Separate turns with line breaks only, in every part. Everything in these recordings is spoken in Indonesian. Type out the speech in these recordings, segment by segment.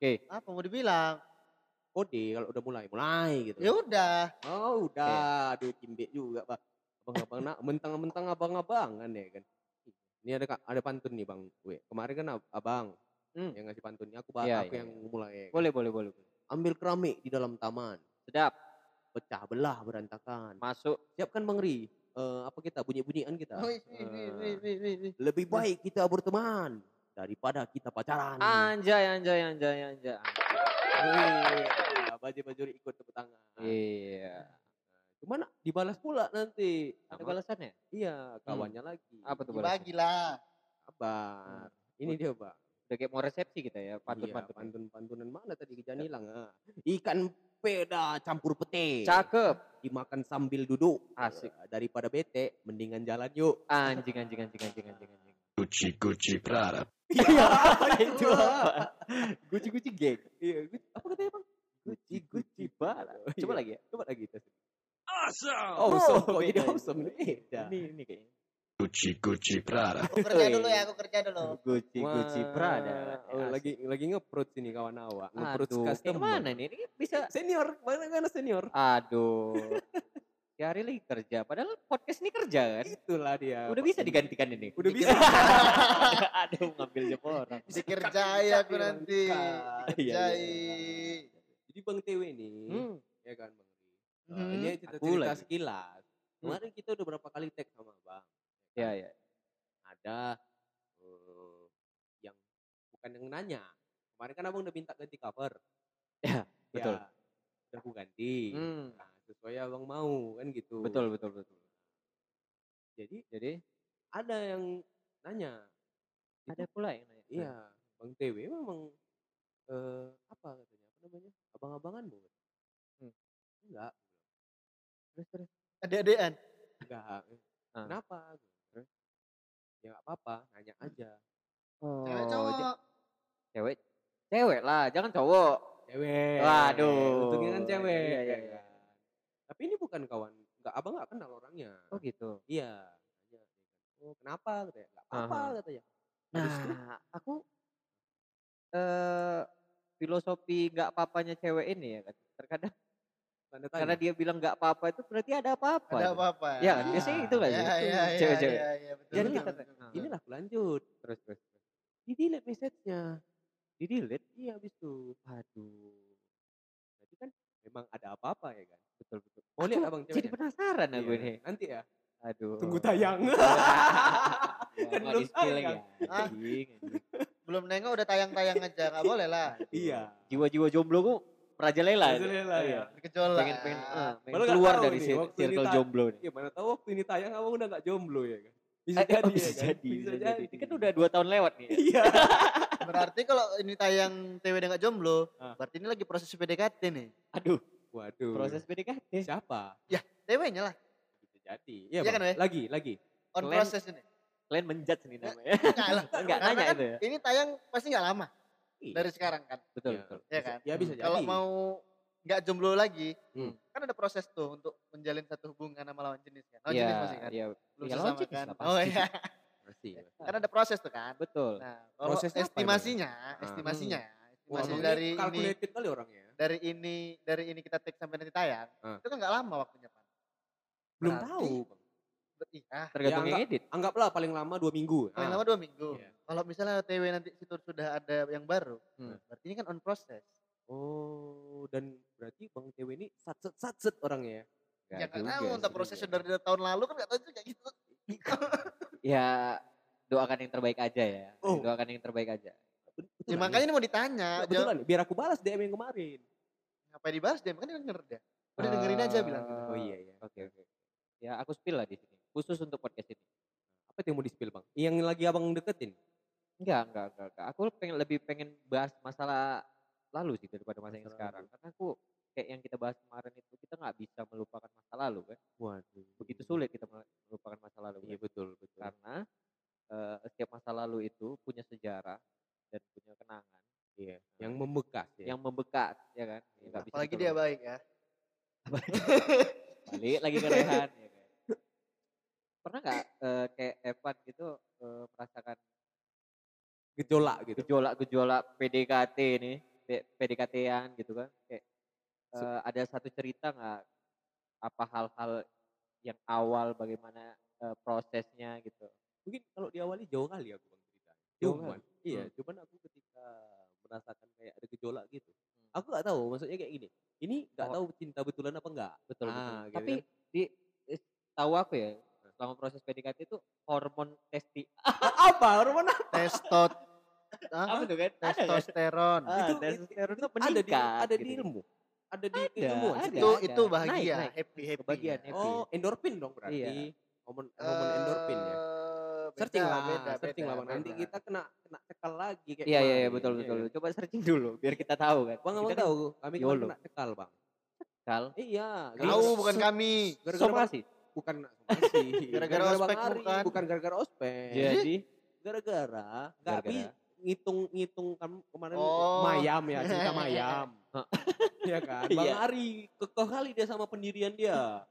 Oke.
Apa mau dibilang?
Kode kalau udah mulai, mulai gitu.
Ya udah.
Oh udah, aduh cimbe juga pak. Abang-abang nak, mentang-mentang abang-abangan ya kan. Ini ada ada pantun nih bang. Gue kemarin kan ab- abang
Hmm.
yang ngasih pantunnya, aku,
Iya,
aku
iya,
yang
iya.
mulai. ya kan.
Boleh, boleh, boleh. boleh.
Ambil keramik di dalam taman,
Sedap.
pecah belah berantakan.
Masuk.
Siapkan bang Ri, eh, apa kita bunyi-bunyian kita.
Wih.
lebih baik kita berteman daripada kita pacaran.
Anjay, anjay, anjay, anjay.
Wih, baju baju ikut tepuk tangan.
Iya.
Cuman dibalas pula nanti.
Ada balasannya?
Iya, kawannya lagi.
Apa tuh balasnya?
Dibagilah.
Kabar. Ini dia, Pak.
Udah kayak mau resepsi kita ya,
Iya,
pantun-pantun.
pantun-pantunan mana tadi Kejan hilang? ah. Ikan peda campur pete.
Cakep.
Dimakan sambil duduk.
Asik.
Daripada bete, mendingan jalan yuk.
Anjing, anjing, anjing, anjing, anjing, anjing.
Gucci Gucci Prada.
Iya, itu apa? Guci-guci geng.
Iya, Gu- apa katanya, Bang?
Guci-guci bala.
Iya.
Coba lagi ya.
Coba lagi tes.
Awesome.
Awesome, kok
beda
jadi
ini.
awesome nih. Beda.
Ini, ini kayaknya.
Gucci Gucci Prada.
Aku kerja dulu ya, aku kerja dulu.
Guci
Wah,
Prada.
oh, lagi lagi nge-approach ini kawan awak.
Kayak
customer.
mana nih? Ini bisa.
Senior, mana mana senior?
Aduh. Ya hari lagi kerja. Padahal podcast ini kerja kan.
Itulah dia.
Udah bisa digantikan ini.
Udah bisa.
Aduh, ngambil jam orang.
Dikerjai aku nanti.
Iya,
iya,
Kerjai.
Jadi Bang TW nih,
Hmm.
ya kan Bang
Hmm.
Ini
Aku
cerita-cerita sekilas. Kemarin kita udah berapa kali tag sama Bang.
Ya, ya.
Ada eh, yang bukan yang nanya. Kemarin kan Abang udah minta ganti cover.
Ya, betul.
Ya, udah aku ganti.
Hmm.
Nah, sesuai Abang mau kan gitu.
Betul, betul, betul.
Jadi
Jadi
ada yang nanya.
ada pula yang nanya.
Iya, Bang TW memang eh apa katanya? Apa namanya? Abang-abangan bukan?
Hmm.
Enggak,
Terus, terus.
Adik-adikan.
enggak.
Ah.
Kenapa? Terus, ya nggak apa-apa, nanya aja.
Oh,
Cewek cowok.
cewek. Cewek lah, jangan cowok.
Cewek.
Waduh.
Untungnya kan cewek.
Iya, iya,
ya
iya.
Kan? Tapi ini bukan kawan, enggak abang nggak kenal orangnya.
Oh gitu.
Iya. Ya kan. Oh kenapa? Katanya. Nggak apa-apa
Aha.
katanya. Habis itu,
Nah, aku eh filosofi nggak apa-apanya cewek ini ya kan. Terkadang
tanda
karena dia bilang nggak apa-apa itu berarti ada apa-apa.
Ada apa-apa.
Iya kan? Biasanya itu nggak sih?
Iya, iya, iya,
Cewek-cewek.
iya, iya, betul,
Jadi
betul,
kita-
betul, betul.
Inilah aku lanjut.
Terus terus. terus.
Di delete message-nya.
Di delete.
Iya habis itu.
Aduh.
Kan memang ada apa-apa ya kan.
Betul betul.
Mau lihat abang
Jadi
ceweknya?
penasaran aku
Iya,
ini.
Nanti ya.
Aduh.
Tunggu tayang.
Ya,
Kan belum tayang.
Ah. Belum nengok udah tayang-tayang aja, nggak boleh lah.
Iya.
Jiwa-jiwa jomblo ku merajalela.
Merajalela,
Iya.
ya.
Bergejolak.
Pengen pengen, ah,
nggak
keluar dari
nih,
circle jomblo nih.
Iya mana tahu waktu ini tayang abang udah nggak jomblo ya kan. Bisa
Eh,
jadi
oh, bisa
ya kan.
jadi,
Bisa
bisa
jadi.
jadi. Ini kan udah dua tahun lewat nih.
Iya.
Berarti kalau ini tayang TW nggak jomblo,
Ah.
berarti ini lagi proses PDKT nih.
Aduh,
Waduh.
proses PDKT.
siapa?
TW-nya lah,
Bisa jadi. Iya, Bang.
kan, Weh?
Lagi, lagi.
on
Kalian-
proses ini.
Kalian menjudge nih namanya.
Enggak lah.
Enggak nanya
kan
itu ya.
Ini tayang pasti nggak lama
Iya.
dari sekarang kan.
Betul,
Iya.
betul.
Ya kan?
Ya bisa jadi.
Kalau mau nggak jomblo lagi,
Hmm.
kan ada proses tuh untuk menjalin satu hubungan sama lawan jenis kan. Lawan
Iya,
jenis masih kan.
iya.
Belum
Iya,
sesama
lawan jenis
kan.
lah,
Oh
pasti.
iya.
Pasti.
Kan ada proses tuh kan.
Betul.
Nah, kalau
Prosesnya apa
estimasinya,
Ah.
estimasinya,
Wah,
estimasi
abang
dari
ini kali orangnya.
dari ini dari ini kita take sampai nanti tayang,
Ah.
itu kan nggak lama waktunya Pan.
Belum
Berarti-
tahu.
Iya,
Tergantung
Ya,
yang edit.
Anggaplah paling lama dua minggu.
paling
Ah.
lama dua minggu.
Iya.
Kalau misalnya TW nanti situ sudah ada yang baru,
Hmm.
berarti ini kan on process.
Oh, dan berarti Bang Tewe ini satset satset orangnya ya.
Nggak
ya
juga
tahu, entah prosesnya dari tahun lalu kan nggak tahu juga gitu.
Ya doakan yang terbaik aja ya.
Oh.
Doakan yang terbaik aja.
ya makanya ini mau ditanya,
betul
jawab,
biar aku balas DM yang kemarin.
ngapain dibahas dia, kan dia denger dia. Udah dengerin aja bilang gitu.
Oh iya iya.
Oke oke. Ya aku spill lah di sini. Khusus untuk podcast ini.
Apa yang mau di-spill, Bang? Yang lagi Abang deketin?
Enggak, enggak, enggak, enggak. Aku pengen lebih pengen bahas masalah lalu sih daripada masa yang
Masa
sekarang.
lalu.
Karena aku kayak yang kita bahas kemarin itu kita nggak bisa melupakan masa lalu kan.
Waduh.
Begitu sulit kita melupakan masa lalu.
Iya
kan?
betul betul.
Karena eh, setiap masa lalu itu punya sejarah dan punya kenangan
Iya. Yang membekas ya.
yang membekas ya kan. Ya, bisa
Apalagi dia baik ya.
balik lagi ke Rehan ya kan. Pernah nggak eh, kayak Evan gitu eh, merasakan
gejolak gitu.
gejolak-gejolak PDKT ini P- PDKT-an gitu kan kayak eh, ada satu cerita nggak apa hal-hal yang awal bagaimana eh, prosesnya gitu
Mungkin kalau diawali jauh kali aku bang cerita.
Jauh
Cuman,
kali?
iya,
Hmm.
cuman aku ketika merasakan kayak ada gejolak gitu. Aku nggak tahu, maksudnya kayak gini. Ini nggak
Oh.
tahu cinta betulan apa enggak.
betul
Ah,
betul
gitu
tapi
kan.
di eh, tahu aku ya selama proses PDKT itu hormon testi
apa? Hormon apa?
Testot.
Apa tuh kan ada kan?
Testosteron.
Ah,
Itu-
testosteron itu
Ada di
meningkat
ada di
gitu.
ilmu. Ada di
Ada,
keilmuan.
ada.
Itu
ada.
itu bahagia,
Naik, naik.
happy happy.
Kebahagian, happy.
Oh, endorfin dong berarti.
Iya.
Hormon hormon endorfin ya.
Eh,
Searching
beda,
lah,
beda,
searching
beda,
lah bang. Nanti
beda.
kita kena kena cekal lagi kayak
iya iya iya betul
iya
betul
kan?
coba searching dulu biar kita tahu kan
Bang abang
kan
tahu, kami
YOLO.
kena cekal bang.
kal
Iya.
Tahu bukan kami.
Somasi
bukan somasi.
Gara-gara
Bang
ospek bukan.
bukan gara-gara ospek.
jadi
Gara-gara nggak
Gara-gara.
bisa ngitung ngitung kan kemarin
Oh.
mayam ya cerita mayam. Iya kan, Bang
Iya.
Ari kekeh kali dia sama pendirian dia.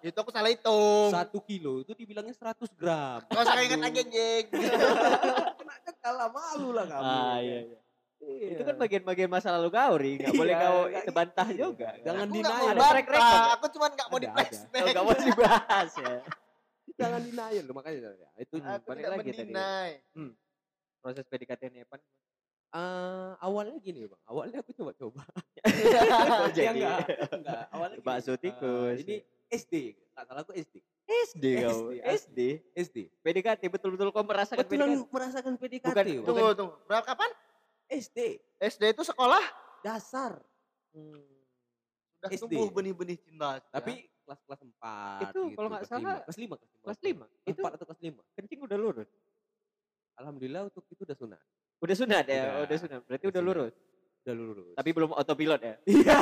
Itu aku salah hitung.
Satu kilo itu dibilangnya 100 gram.
Kau usah ingat lagi anjing.
Kena cekal lah, malu lah kamu.
ah
ya
iya iya
Iya.
itu kan bagian-bagian masa lalu kau ri nggak boleh
Iya,
kau
nggak
itu bantah
gitu.
juga?
Jangan
mau
Ada track record ya?
Aku cuman nggak mau
Ada,
di
ada.
flashback.
oh, nggak mau dibahas ya
Jangan denial loh makanya ya. Itu
balik lagi tadi.
mendinai.
Proses PDKT Evan
eh, awalnya gini bang, awalnya aku coba-coba.
Oh,
Ya
jadi
enggak, enggak. Awalnya gini,
Bakso
eh,
tikus.
ini SD, nggak salah aku SD.
SD kau
SD,
SD
SD.
PDKT betul-betul kau merasakan
Kebetulan
PDKT
merasakan PDKT.
Bukan-
Bang.
Tunggu, tunggu. Berapa kapan?
SD,
SD itu sekolah
dasar.
Hmm.
sudah
SD.
tumbuh benih-benih cinta.
Tapi kelas-kelas 4
Itu kalau nggak salah
kelas 5, kelas 5.
kelas lima itu
4 atau kelas 5.
kencing udah lurus
Alhamdulillah untuk itu udah sunat.
udah sunat ya
Udah.
udah sunat berarti
Udah
udah
sunat.
lurus
Udah lurus.
tapi belum autopilot ya
Iya.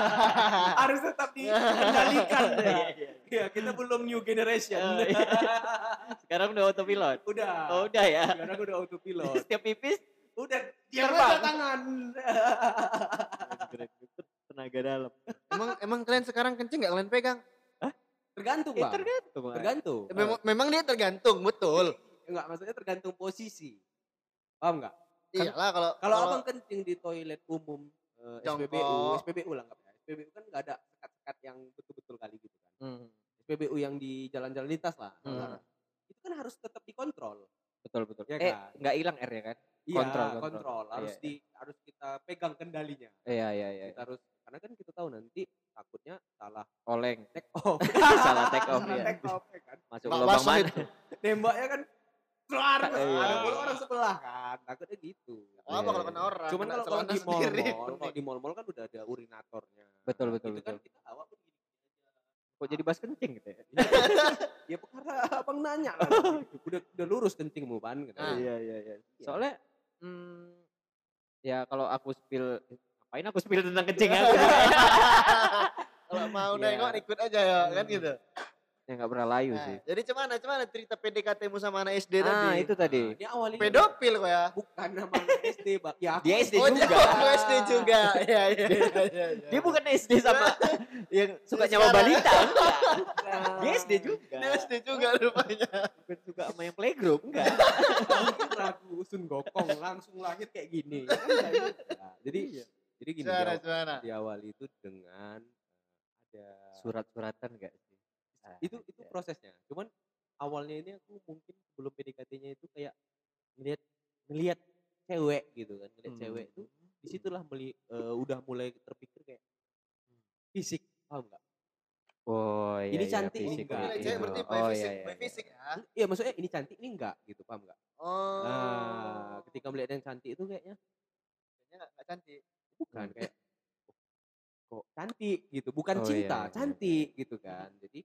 Harus tetap dikendalikan ya.
Iya, iya.
Iya, kita belum new generation.
Oh, iya. sekarang udah autopilot
udah.
oh udah ya
Sekarang udah autopilot.
setiap pipis
Udah
Terbang.
tangan.
tenaga dalam
emang emang kalian sekarang kencing nggak kalian pegang?
Tergantung,
ya,
Bang.
tergantung Bang.
Tergantung.
Memang, memang dia tergantung, betul.
Enggak, maksudnya tergantung posisi. Paham enggak?
Iyalah kalau
Kalau abang kencing di toilet umum eh, SPBU. SPBU lah enggak ya. SPBU kan enggak ada sekat-sekat yang betul-betul kali gitu kan.
Hmm,
SPBU yang di jalan-jalan lintas lah.
Hmm.
Nah, Itu kan harus tetap dikontrol.
betul betul
Iya
eh
kan?
nggak hilang R ya kan
Iya,
Kontrol,
kontrol,
kontrol.
Harus
Iya.
di harus kita pegang kendalinya.
iya iya iya
Kita harus karena kan kita tahu nanti takutnya salah
oleng
take off.
salah take off
Salah
ya
take off ya kan.
masuk lubang mana
itu.
Nembaknya kan keluar.
Iya.
Ada pula orang sebelah kan. Takutnya gitu.
Oh, apa kalau kena orang?
Cuman
kena
kalau kalau di kalau
pening.
di mall-mall kan udah ada urinatornya.
Betul, betul,
Itu kan
betul.
kita awak pun gini
kok jadi bahas kencing gitu ya
ya perkara abang nanya kan. udah udah lurus kencingmu pan gitu.
Ah.
iya iya iya soalnya hmm, ya kalau aku spill ngapain aku spill tentang kencing ya
Kalau mau
Iya.
nengok ikut aja ya, kan gitu.
Ya nggak pernah layu
Nah,
sih
jadi cuman cuman cerita PDKT-mu sama anak SD
ah
tadi.
itu tadi
Nah, dia awalnya
Pedofil kok ya.
bukan nama anak SD, Bang. Ya, aku
Dia SD
oh,
juga.
dia aku SD juga. Iya, iya, iya, iya.
dia bukan SD sama yang suka nyawa balita
bukan.
dia SD juga
Dia SD juga rupanya.
bukan suka sama yang playgroup enggak
Mungkin ragu Sun Gokong langsung lahir kayak gini. Kan nggak juga. Jadi jadi gini
Gimana,
di,
gimana?
di awal itu dengan eh, ada
surat-suratan enggak sih Ah,
itu itu
iya.
prosesnya. Cuman awalnya ini aku mungkin sebelum PDKT-nya itu kayak ngelihat ngelihat cewek gitu kan, ngelihat
Hmm.
cewek itu di situlah meli, eh, udah mulai terpikir kayak fisik, paham nggak?
oh iya
Ini
iya,
cantik, ini
fisik,
enggak.
Cewek berarti by
oh
fisik,
iya iya
by
iya.
fisik ya.
Iya maksudnya ini cantik ini enggak gitu, paham nggak?
Oh.
Nah, ketika melihat yang cantik itu kayaknya
Kayaknya nggak nggak cantik.
bukan kayak "Oh, kok cantik gitu, bukan
Oh, iya,
cinta,
iya, iya.
cantik gitu kan. Jadi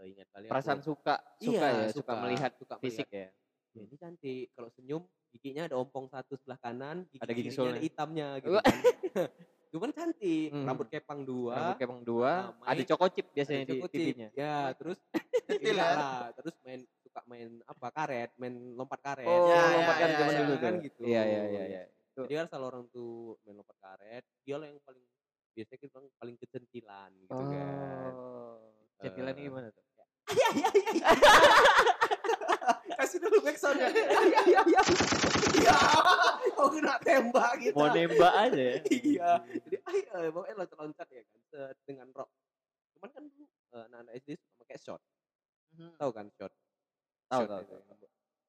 eh, ingat kali aku-
perasaan suka suka
Iya,
ya suka, melihat
suka
fisik
melihat.
ya
Ya, ini cantik. Kalau senyum giginya ada ompong satu sebelah kanan, gigi
Ada gigi
ada hitamnya gitu. Kan. Cuman cantik,
Hmm.
rambut kepang dua,
rambut kepang dua
Ah,
ada cokocip
ada
biasanya di
cokocip.
pipinya
Ya, terus
Kecil
enggak
ya.
lah, terus main suka main apa karet, main lompat karet.
oh
Ya, ya,
lompat kan
ya,
zaman
ya,
dulu
kan gitu.
iya iya iya iya Tuh.
Jadi kan salah orang tuh main lompat karet, dia lah yang paling biasanya kita paling kecentilan gitu kan.
Oh centilan
Eh.
gimana tuh
Iya iya iya. iya. Kasih dulu backsoundnya. Iya iya iya. Iya. Oh kena tembak. gitu.
Mau nembak aja ya.
iya. Jadi ayo pokoknya loncat-loncat ya kan dengan rock. Cuman kan dulu eh, anak-anak SD suka pakai shot.
Mhm.
Tahu kan shot?
Tahu,
Shot
tahu,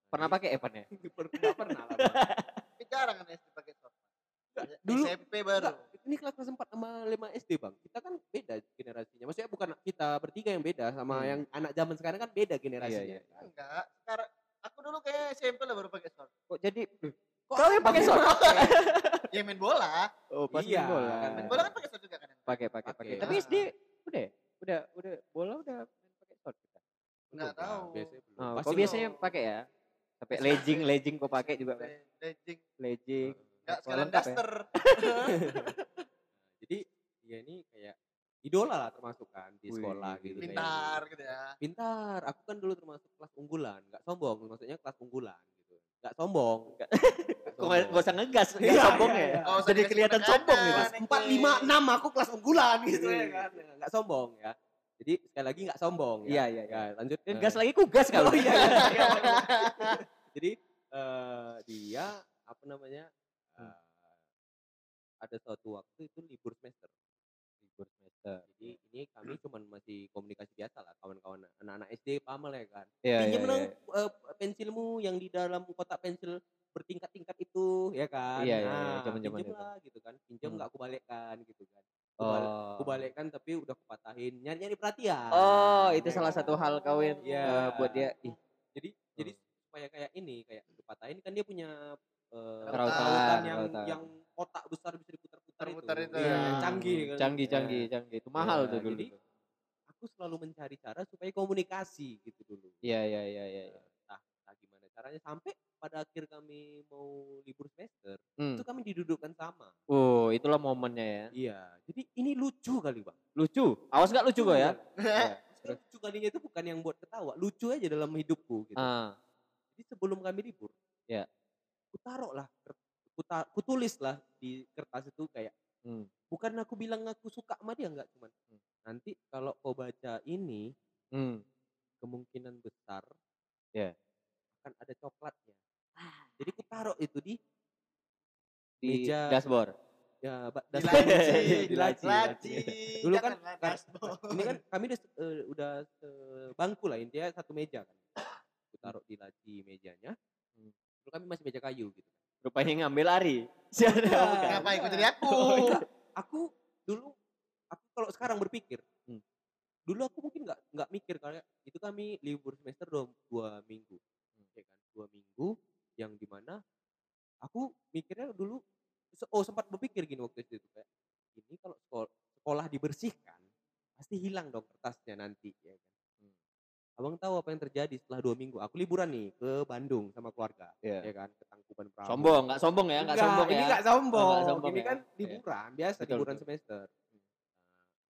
Pernah pakai Evan ya?
Nggak pernah lah.
Tapi jarang kan SD pakai short.
Dulu-
SMP baru.
Enggak, ini kelas kelas 4 sama 5 SD bang. Kita kan beda generasinya. Maksudnya bukan kita bertiga yang beda sama
Hmm.
yang anak zaman sekarang kan beda generasinya.
iya.
kan.
Enggak. Sekarang aku dulu kayak SMP lah baru pakai short.
Kok jadi
Kok
Kau yang pakai
pakai?
Ya main bola.
Oh, pas
Iya,
main bola.
kan
Main bola kan pakai short juga kan.
pakai pakai pakai.
Pakai.
Tapi
Ah.
SD udah udah udah bola udah main pakai shot kita.
Nggak
Belum, Bang.
tahu.
Biasanya belum.
Oh,
Pasti
kok biasanya pakai ya? Sampai legging, legging kok pakai juga kan?
Legging.
Legging. Kok
sekalian
ya?
daster.
Jadi ya ini kayak idola lah termasuk kan di
Wih,
sekolah gitu. kayak
Pintar
gitu.
gitu ya.
Pintar. Aku kan dulu termasuk kelas unggulan, nggak sombong. Maksudnya kelas unggulan gitu. Nggak sombong.
Kok nggak nggak usah ngegas,
Iya,
nggak sombong
iya,
ya?
iya.
Jadi kelihatan sombong gitu.
Empat lima enam aku kelas unggulan gitu ya
Iya.
kan. Nggak sombong ya. Jadi sekali lagi nggak sombong ya.
Iya, iya, iya.
Ya, lanjut.
Dan
eh,
gas lagi ku gas kalau.
Oh iya, iya, iya. Jadi eh, dia apa namanya? Ada suatu waktu itu libur semester.
Libur semester.
Jadi ini kami cuman masih komunikasi biasa lah kawan-kawan anak-anak SD paham lah ya kan.
Iya,
Pinjam
iya,
dong
iya.
eh, pensilmu yang di dalam kotak pensil bertingkat-tingkat itu ya kan.
Iya, iya, iya,
Nah,
zaman-zaman
pinjam lah gitu kan. Pinjam
Hmm.
nggak aku balikkan gitu kan.
Oh.
aku balikkan tapi udah aku patahin. Nyari-nyari perhatian.
Oh, itu
Ya
salah
kan?
satu hal kawin
Iya.
eh, buat dia. Ih,
Jadi jadi supaya kayak ini kayak dipatahin kan dia punya eh,
Rautan,
rautan yang
rautan.
yang kotak besar bisa diputar-putar itu.
Itu. Hmm,
canggih kan.
Canggih,
Iya.
canggih, canggih. Itu mahal
Iya,
tuh dulu.
jadi-
tuh.
Aku selalu mencari cara supaya komunikasi gitu dulu.
Iya, iya, iya, iya. iya.
Nah, nah gimana caranya sampai pada akhir kami mau libur semester
Hmm.
itu kami didudukkan sama.
Oh, itulah momennya ya.
Iya. Jadi ini lucu kali bang.
Lucu. Awas nggak lucu kok ya.
Maksudnya lucu kalinya itu bukan yang buat ketawa, lucu aja dalam hidupku gitu.
Ah,
Jadi sebelum kami libur,
Ya.
Ku taruh lah, kuta, kutulis lah di kertas itu kayak,
hmm.
bukan aku bilang aku suka sama dia enggak cuman,
Hmm.
nanti kalau kau baca ini
Hmm.
kemungkinan besar,
Ya.
akan ada coklatnya. Jadi ku taruh itu di
Di
Meja-
dashboard.
ya ba-
Di laci.
di laci.
Laci.
Dulu kan- kan-
dashboard.
Ini kan kami udah eh, udah bangku lah intinya satu meja kan. Ku taruh di laci mejanya.
Hmm.
Dulu kami masih meja kayu gitu.
Rupanya ngambil lari. Siapa bukan?
Kenapa ikut jadi aku?
Oh. Aku dulu aku kalau sekarang berpikir,
Hmm.
dulu aku mungkin nggak nggak mikir kayak itu kami libur semester dua, dua minggu, ya kan dua minggu yang di mana aku mikirnya dulu oh sempat berpikir gini waktu itu kayak ini kalau sekolah, sekolah dibersihkan pasti hilang dong kertasnya nanti ya kan.
Hmm.
Abang tahu apa yang terjadi setelah dua minggu? Aku liburan nih ke Bandung sama keluarga,
Iya.
ya kan, ke Tangkuban Perahu.
Sombong, nggak sombong ya, nggak sombong
ini
ya.
nggak sombong.
nggak sombong
ini
ya.
kan
Iya.
liburan biasa
Betul,
liburan
betul.
semester. Nah,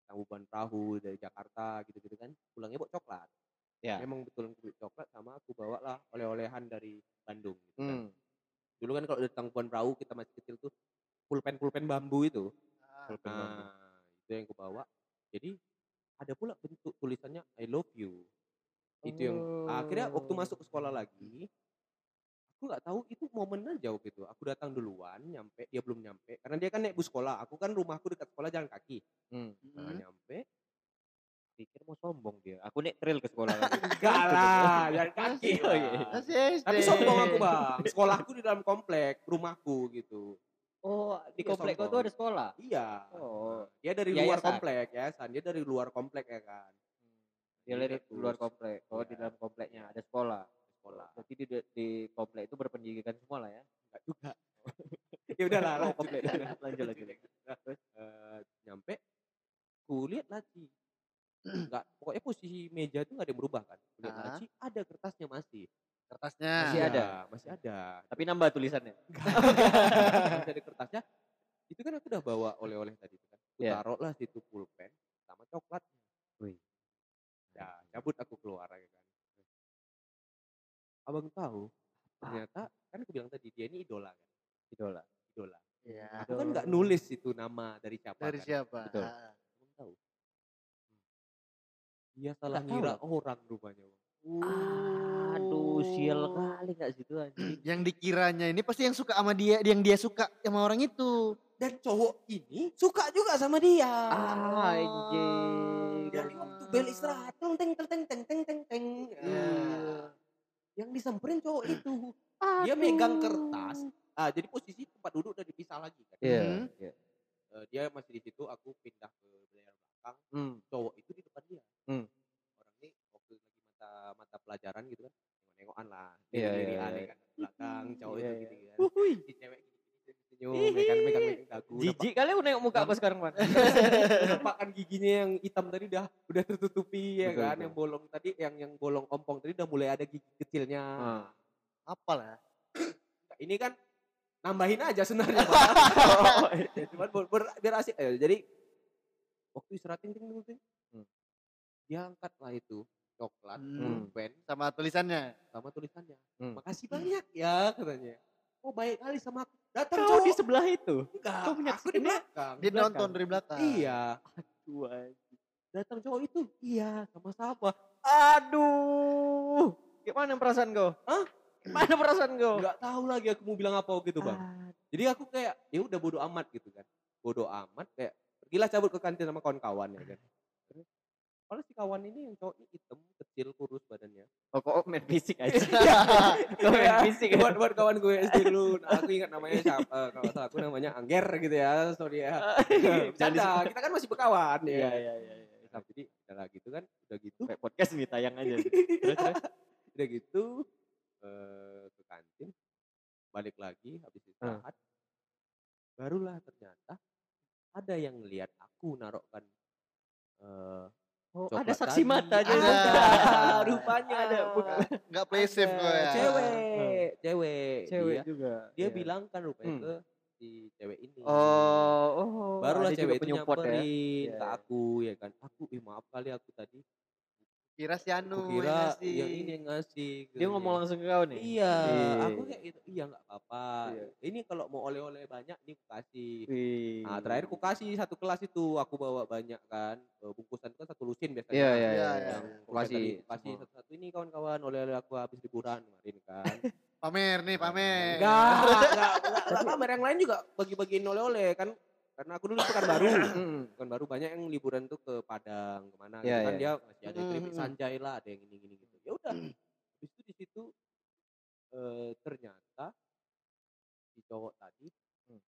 Tangkuban Perahu dari Jakarta gitu-gitu kan, pulangnya bawa coklat.
Ya.
Memang betul beli coklat sama aku bawa lah oleh-olehan dari Bandung. Gitu kan.
Hmm.
Dulu kan kalau dari Tangkuban Perahu kita masih kecil tuh pulpen pulpen bambu itu.
Ah,
Pulpen bambu.
Nah, itu yang aku bawa. Jadi ada pula bentuk tulisannya I love you. Itu yang akhirnya waktu
Oh.
masuk ke sekolah lagi aku nggak tahu itu momen aja waktu itu aku datang duluan nyampe dia belum nyampe karena dia kan naik bus sekolah aku kan rumahku dekat sekolah jalan kaki
Hmm.
nah
Hmm.
nyampe
Pikir mau sombong dia. Aku nek trail ke sekolah.
enggak lah jalan kaki
Oh, iya.
Tapi sombong aku bang sekolahku di dalam komplek rumahku gitu
Oh, di
Iya,
komplek kau tuh ada sekolah.
iya
Oh.
dia dari luar
Yayasan.
komplek ya San dia dari luar komplek ya kan
Dia
Iya,
dari
terus.
luar komplek. Oh, di
Iya.
dalam kompleknya ada sekolah.
Sekolah
Berarti di di komplek itu berpendidikan semua lah ya.
enggak juga ya udahlah
Oh,
lanjut.
komplek. lanjut lagi.
Nah, terus eh, nyampe ku lihat laci enggak pokoknya posisi meja itu nggak ada yang berubah kan ku lihat
Ah.
laci ada kertasnya masih
Kertasnya.
Masih
Iya,
ada?
masih ada
Tapi nambah tulisannya.
masih ada kertasnya itu kan aku udah bawa oleh-oleh tadi itu kan ku
Iya.
taruh lah situ pulpen abang tahu ternyata ah. kan aku bilang tadi dia ini idola kan
idola
idola
ya,
aku kan nggak nulis itu nama dari siapa
dari
kan?
siapa
Betul.
Ah.
abang tahu hmm. dia salah
gak
ngira orang rupanya bang Uh.
Aduh, sial oh. kali gak situ anjing.
Yang dikiranya ini pasti yang suka sama dia, yang dia suka sama orang itu.
Dan cowok ini suka juga sama dia.
Ah, anjing.
Dari waktu bel istirahat, teng teng teng teng teng teng teng. Yeah. Yang disamperin cowok itu. Dia megang kertas. Ah, jadi posisi tempat duduk udah dipisah lagi kan.
Iya.
Hmm.
iya.
Eh, dia masih di situ, aku pindah ke layar belakang.
Hmm.
Cowok itu di depan dia.
Hmm.
Orang ini waktu lagi mata mata pelajaran gitu kan. Nengok-nengokan lah.
Iya, iya,
aneh
iya.
kan. Belakang cowok
Iya,
itu
iya.
gitu kan. Si cewek megang dagu. nampak-
Jijik kali udah nengok muka aku sekarang, Pan.
nampakkan giginya yang hitam tadi udah udah tertutupi ya
Betul,
kan
betul.
yang bolong tadi yang yang bolong ompong tadi udah mulai ada gigi kecilnya
Ah.
Apalah.
ini kan nambahin aja sebenarnya Pak.
Oh,
ya, cuman ber- ber- biar asik eh, jadi waktu istirahat ting ting ting,
Hmm.
dia angkat lah itu coklat
Hmm.
pen
Sama tulisannya.
sama tulisannya
Hmm.
makasih banyak ya katanya oh baik kali sama aku datang
Kau
cowok
di sebelah itu.
enggak
kau
aku di belakang
Dia
belakang.
nonton dari belakang.
iya
Aduh, anjing.
datang cowok itu iya sama-sama
Aduh. Gimana perasaan kau?
Hah?
Gimana perasaan kau?
nggak tahu lagi aku mau bilang apa gitu bang jadi aku kayak ya udah bodo amat gitu kan bodo amat kayak pergilah cabut ke kantin sama kawan-kawan ya kan kalau si kawan ini yang cowok ini hitam kecil kurus badannya
Oh, kok main fisik aja.
Iya.
Kau main fisik ya?
buat buat kawan gue SD dulu nah, aku ingat namanya siapa Eh, kalau salah aku namanya Angger gitu ya sorry ya
Jangan
bercanda kita kan masih berkawan ya
Iya, iya, iya. iya.
Nah, jadi udah gitu kan udah gitu
Kayak podcast nih tayang aja. Terus, terus.
udah gitu eh, ke kantin balik lagi habis istirahat barulah ternyata ada yang lihat aku narokkan eh
Oh,
coklat
ada saksi
tadi.
mata aja.
Ada.
rupanya
Ada.
Enggak play safe
Ada,
kok ya.
cewek cewek
Cewek
dia,
juga.
dia
Iya.
bilang kan rupanya
Hmm.
ke si cewek ini
Oh, oh.
barulah
ada
cewek itu
ya.
nyamperin
Iya,
ke aku ya kan aku ih maaf kali aku tadi
Kira si Anu
kira
ngasih.
yang ini yang ngasih
Dia
gitu.
ngomong langsung ke kau nih.
Iya,
Iya,
aku
iya.
kayak gitu. Iya nggak apa-apa.
Iya.
Ini kalau mau oleh-oleh banyak nih aku kasih.
Wih.
Nah, terakhir aku kasih satu kelas itu aku bawa banyak kan. Eh, Bungkusan itu kan satu lusin biasanya.
Iya, iya,
Iya,
iya.
iya.
Yang
Aku kasih
kasih satu-satu ini kawan-kawan oleh-oleh aku habis liburan kemarin kan.
Pamer nih, pamer.
Enggak, enggak, enggak, enggak pamer yang lain juga bagi-bagiin oleh-oleh kan. Karena aku dulu pekan baru,
Mm.
pekan baru banyak yang liburan tuh ke Padang ke mana
Iya,
gitu kan
iya.
dia masih ada
Mm,
keripik
mm, mm.
sanjay lah, ada yang ini-gini gitu. Ya udah, habis itu di situ eh, ternyata si cowok tadi
Hmm.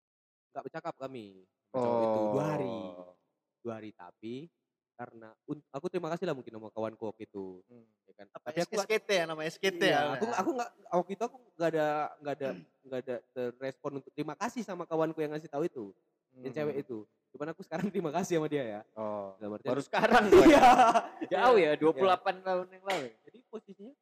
nggak bercakap kami sama cowok itu dua hari,
Oh.
dua hari tapi karena aku terima kasih lah mungkin sama kawanku waktu itu,
Hmm.
ya kan.
Apa
Tapi aku
SKT ya namanya SKT
Iya,
ya.
aku aku nggak waktu itu aku nggak ada nggak ada nggak ada terrespon untuk terima kasih sama kawanku yang ngasih tahu itu yang cewek itu cuman aku sekarang terima kasih sama dia ya
Hmm. Oh.
dalam
Baru sekarang ya?
iya
Jauh ya, 28 tahun yang lalu.
jadi posisinya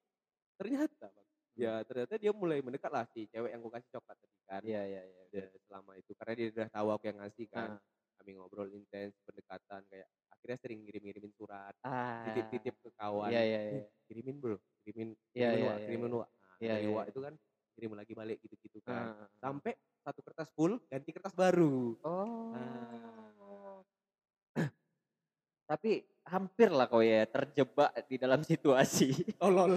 ternyata bang ya ternyata dia mulai mendekat lah si cewek yang gue kasih coklat tadi kan
Iya, iya, iya.
Ya, selama itu karena dia udah tahu aku yang ngasih kan
Ah.
kami ngobrol intens pendekatan kayak akhirnya sering ngirim-ngirimin surat
Ah.
titip-titip ke kawan
Iya, iya, iya.
"Eh, kirimin bro kirimin
Iya,
kirimin
iya,
Wak,
iya,
kirimin
iya.
Wak." Nah,
Iya, iya, iya.
itu kan kirim lagi balik gitu-gitu kan
Ah.
sampai satu kertas full ganti kertas baru
Oh.
Ah.
Tapi hampir lah kau ya terjebak di dalam situasi.
tolol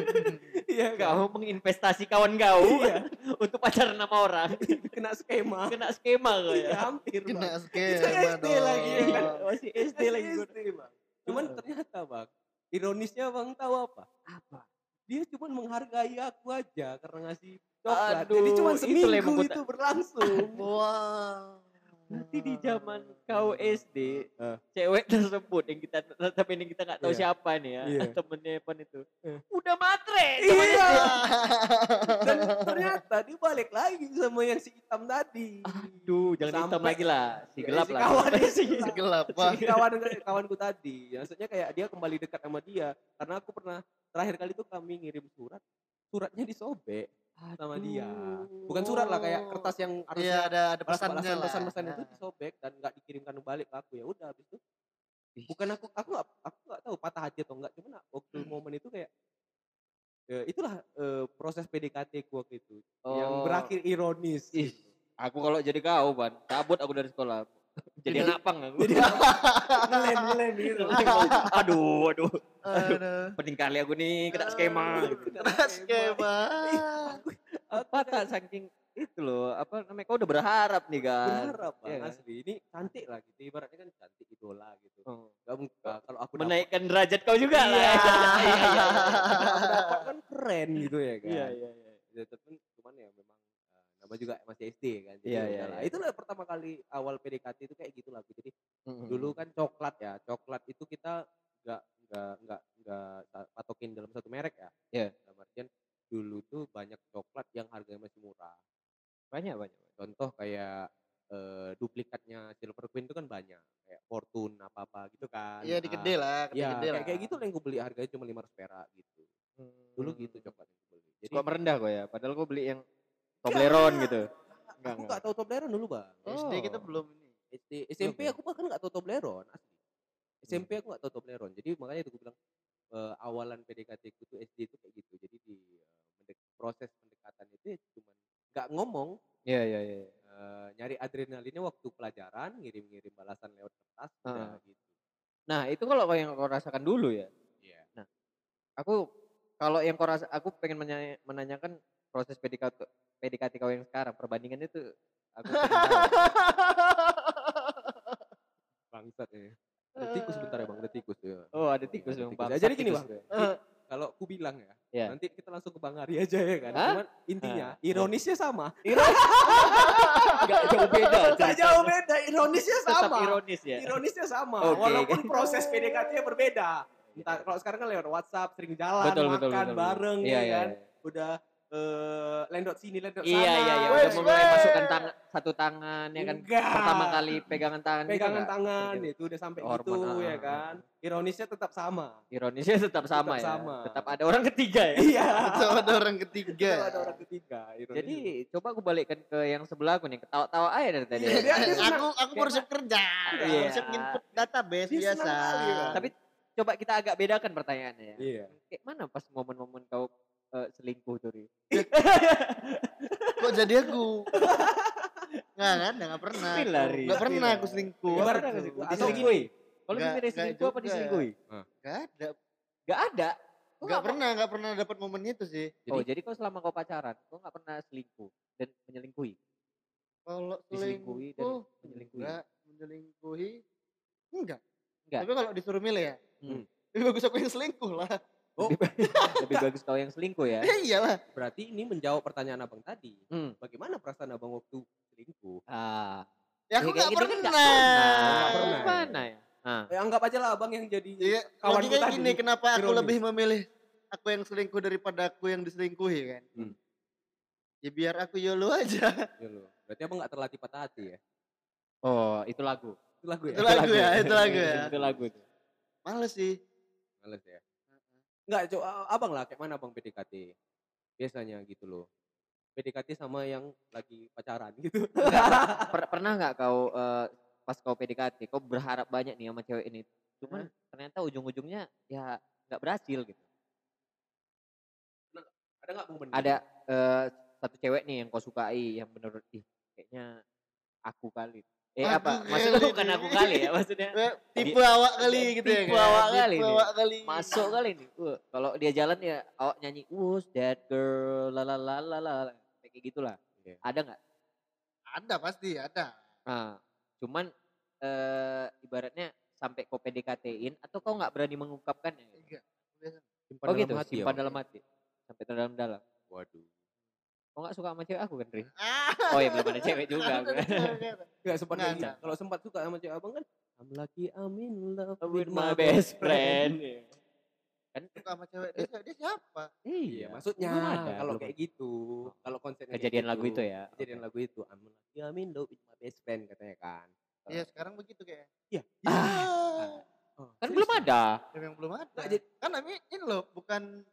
iya kan
Kau menginvestasi kawan kau
Iya.
untuk pacaran sama orang.
kena skema
Kena skema kau
Iya,
ya.
hampir
Kena
Bang.
skema
SD
dong.
lagi, ya kan?
Masih SD lagi.
SD, Bang. cuman
Ah.
ternyata bang ironisnya bang tahu apa
Apa?
dia cuma menghargai aku aja karena ngasih coklat
Aduh,
jadi cuma
yang
seminggu
membuat-
itu berlangsung
Wow.
Berarti di zaman kau SD,
Ah.
cewek tersebut yang kita tapi ini kita nggak tahu
Iya.
siapa nih ya,
Iya.
temennya Evan itu,
Eh.
udah matre.
iya dan ternyata dia balik lagi sama yang si hitam tadi
Aduh, jangan hitam
Sampai-
lagi lah, si
Ya,
gelap
si
lah.
kawan
si,
itu.
Gelap, Pak.
si kawan kawanku tadi maksudnya kayak dia kembali dekat sama dia karena aku pernah terakhir kali tuh kami ngirim surat suratnya disobek sama dia bukan surat lah kayak kertas yang
Iya,
harusnya
ada ada pesannya
balasan
lah.
pesan-pesan itu
Nah.
disobek dan nggak dikirimkan balik ke aku ya udah habis itu bukan aku aku nggak aku nggak tahu patah hati atau enggak cuman waktu momen itu kayak ya, itulah eh, proses PDKT ku waktu itu yang
Oh.
berakhir ironis
Ih,
gitu.
Aku kalau jadi kau, Ban, cabut aku dari sekolah. Jadi anak pang aku.
Jadi ngelem ngelem gitu.
aduh, aduh.
Aduh.
Pening kali aku nih kena skema. gitu.
Kena skema.
Apa tak saking itu loh, apa namanya kau udah berharap nih kan.
Berharap
Iya
bang
kan?
asli. Ini cantik lah gitu. Ibaratnya kan cantik idola gitu.
Oh.
Gak mungkin kalau aku dapat
Menaikkan derajat kau juga lah.
Iya.
Iya, iya,
aku dapat kan keren gitu ya kan.
Iya, iya, iya.
Ya, tapi cuman ya memang nama juga masih SD kan. Jadi
Iya,
ya
iya,
udahlah.
iya.
Itulah pertama kali awal PDKT itu kayak gitu lah. Jadi
Mm-mm.
dulu kan coklat ya. Coklat itu kita nggak nggak nggak nggak patokin dalam satu merek ya.
Iya.
Dalam artian dulu tuh banyak coklat yang harganya masih murah.
banyak banyak.
Contoh kayak eh, duplikatnya Silver Queen itu kan banyak. Kayak Fortune apa-apa gitu kan.
Iya di
Ah,
gede lah, gede
Iya,
gede
kayak,
lah.
kayak gitu lah yang gue beli harganya cuma 500 perak gitu. Dulu gitu
Hmm.
coklat yang gue beli. Jadi
Kok merendah kok ya? Padahal kau beli yang Toblerone gitu. Enggak,
aku
enggak.
gak tahu Toblerone dulu bang.
SD kita
Oh.
belum ini.
SD, SMP aku bahkan gak tahu Toblerone asli. SMP
Hmm.
aku gak tahu Toblerone. Jadi makanya itu gue bilang eh, awalan PDKT ku tuh SD itu kayak gitu. Jadi di eh, mendek- proses pendekatan itu ya cuman gak ngomong,
Iya, iya, iya.
eh, nyari adrenalinnya waktu pelajaran, ngirim-ngirim balasan lewat kertas, udah
Heeh.
gitu.
Nah, itu kalau yang kau rasakan dulu ya.
Iya.
Aku kalau yang kau rasa aku pengen menanya- menanyakan proses PDKT PDKT kau yang sekarang perbandingannya itu aku.
Bangsat ya. Ada tikus bentar ya bang, ada tikus ya.
Oh, ada tikus
Ada
yang
tikus. Ya,
bangsat
jadi gini, Bang.
tuh.
Kalau aku bilang ya,
Iya.
nanti kita langsung ke Bang Ari aja ya kan. Cuman intinya,
Ah,
ironisnya sama.
Enggak jauh beda.
Gak
ceritanya.
jauh beda, ironisnya
Tetap
sama.
ironis ya.
Ironisnya sama,
Oke.
walaupun proses PDKT-nya berbeda. Entah kalau sekarang kan lewat WhatsApp, sering jalan,
Betul,
makan
betul, betul, betul.
bareng
Iya,
ya
iya,
kan.
iya.
Udah eh, lendot sini, lendot sana.
Iya, iya, iya. Udah mulai masukkan tangan satu tangan ya kan.
Enggak.
Pertama kali pegangan tangan gitu
pegangan
enggak?
tangan
Gitu.
itu udah sampai
Hormon,
gitu
ah,
ya kan. Ironisnya tetap sama.
Ironisnya tetap sama
Tetap
ya.
sama.
Tetap ada orang ketiga ya.
Iya.
Itu ada orang ketiga.
Tetap ada orang ketiga. ironisnya.
Jadi coba aku balikkan ke yang sebelah aku nih, ketawa-tawa aja dari tadi.
Iya, senang.
aku aku baru siap kerja.
Iya.
Baru siap input database
Dia
biasa.
Bang.
Tapi coba kita agak bedakan pertanyaannya ya.
Iya.
Kayak mana pas momen-momen kau eh, selingkuh Ri?
Kok jadi aku? Nggak kan, nggak pernah.
Lari.
Nggak pernah aku selingkuh.
Nggak
Ibarat
pernah nggak selingkuh?
atau
Diselingkuhi? Kalau
Nggak-
milih
nggak
selingkuh apa
juga.
diselingkuhi?
Nggak ada.
Gak ada.
Nggak pernah, nggak pernah dapat momen itu sih.
Oh, jadi kau selama kau pacaran, kau nggak pernah selingkuh dan menyelingkuhi?
Kalau
Diselingkuhi dan
selingkuh,
menyelingkuhi.
enggak, menyelingkuhi, enggak.
Enggak.
Tapi kalau disuruh milih ya,
Hmm.
lebih bagus aku yang selingkuh lah.
Oh.
Lebih, bagus kau yang selingkuh ya.
Ya iyalah.
Berarti ini menjawab pertanyaan abang tadi.
Hmm.
Bagaimana perasaan abang waktu selingkuh?
Ah.
Ya aku nggak
kan
pernah.
Nggak
pernah.
Gimana ya? Nah,
Ya anggap aja lah abang yang jadi
Iya,
kawanku
logikanya gini, kenapa aku lebih memilih aku yang selingkuh daripada aku yang diselingkuhi kan?
Hmm.
Ya biar aku YOLO aja.
Ya lo. Berarti abang gak terlatih patah hati ya?
oh itu lagu.
Itu lagu ya?
Itu lagu ya, itu lagu ya.
itu lagu.
Males sih.
Males ya? Enggak, coba abang lah kayak mana abang PDKT? Biasanya gitu loh. PDKT sama yang lagi pacaran gitu.
Per- pernah nggak kau eh, pas kau PDKT, kau berharap banyak nih sama cewek ini, cuman ternyata ujung-ujungnya ya nggak berhasil gitu.
Ada gak momen?
Ada eh, satu cewek nih yang kau sukai, yang menurut ih kayaknya aku kali. Eh
Aku
apa?
kali
Maksudnya bukan
nih.
aku kali ya, maksudnya
Tipe awak kali gitu ya.
Tipe awak kali
Tipe awak kali.
masuk kali nih. Wah, kalau dia jalan ya awak nyanyi who's that girl la la la la la kayak gitulah.
Oke.
Ada nggak?
Ada pasti, ada.
Nah, cuman eh ibaratnya sampai kau PDKT-in atau kau nggak berani mengungkapkannya?
Enggak. Biasa.
Simpan
Oh
dalam
gitu,
hati
simpan dalam hati. Sampai terdalam-dalam.
Waduh.
Kau nggak suka sama cewek aku kan, Ri?
Ah,
Oh ya belum ada cewek juga.
Enggak sempat
Nggak,
kayak gitu.
nggak.
Kalau sempat suka sama cewek abang kan I'm lucky I'm in love
With my best friend. Kan
Suka sama cewek dia, dia siapa?
Iya, maksudnya
Belum ada,
kalau kayak gitu, kalau konsepnya
Kejadian lagu
gitu,
itu ya.
Kejadian lagu itu I'm lucky I'm in love with my best friend katanya kan.
Iya, sekarang begitu kayak.
Iya.
Ah.
Oh,
Kan
serius
belum ada.
Yang belum ada.
Jadi-
Kan ini, ini loh, bukan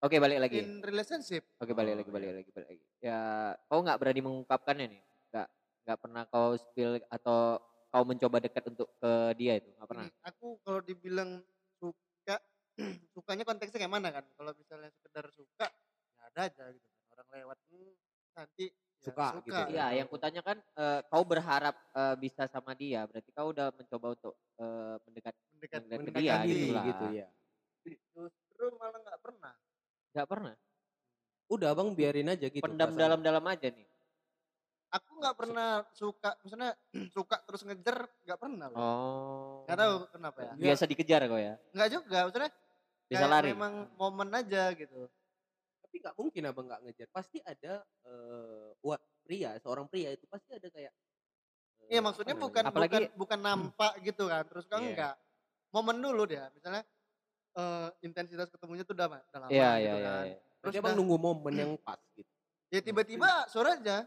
Oke balik lagi.
in relationship.
Oke balik
Oh,
lagi, balik
iya.
lagi, balik lagi. Ya kau nggak berani mengungkapkannya nih? Nggak nggak pernah kau spill atau kau mencoba dekat untuk ke dia itu? Nggak pernah?
Ini, aku kalau dibilang suka, sukanya konteksnya kayak mana kan? Kalau misalnya sekedar suka, ya ada aja gitu kan. Orang lewat, hmm, nanti ya,
Suka suka,
Suka.
gitu.
Iya, yang kutanya kan eh, kau berharap eh, bisa sama dia, berarti kau udah mencoba untuk eh, mendekat
mendekat
mendekat
Mendekatkan
dia
diri
gitu lah.
gitu ya.
justru malah nggak pernah
Gak pernah.
Udah abang biarin aja gitu.
Pendam
perasaan.
dalam-dalam aja nih.
aku nggak pernah suka misalnya suka terus ngejar nggak pernah loh
Oh.
nggak tahu kenapa ya
Biasa dikejar kau ya.
nggak juga maksudnya
Bisa
kayak
lari.
memang momen aja gitu
Tapi nggak mungkin abang nggak ngejar. Pasti ada eh wa- pria, seorang pria itu pasti ada kayak. eh,
Iya maksudnya
apa
bukan?
Apalagi-
bukan bukan nampak gitu kan terus kan
Iya.
enggak momen dulu dia misalnya eh, intensitas ketemunya tuh udah, udah lama
Iya,
gitu
iya, iya.
kan
iya.
terus udah-
nunggu momen yang pas gitu.
ya tiba-tiba sore aja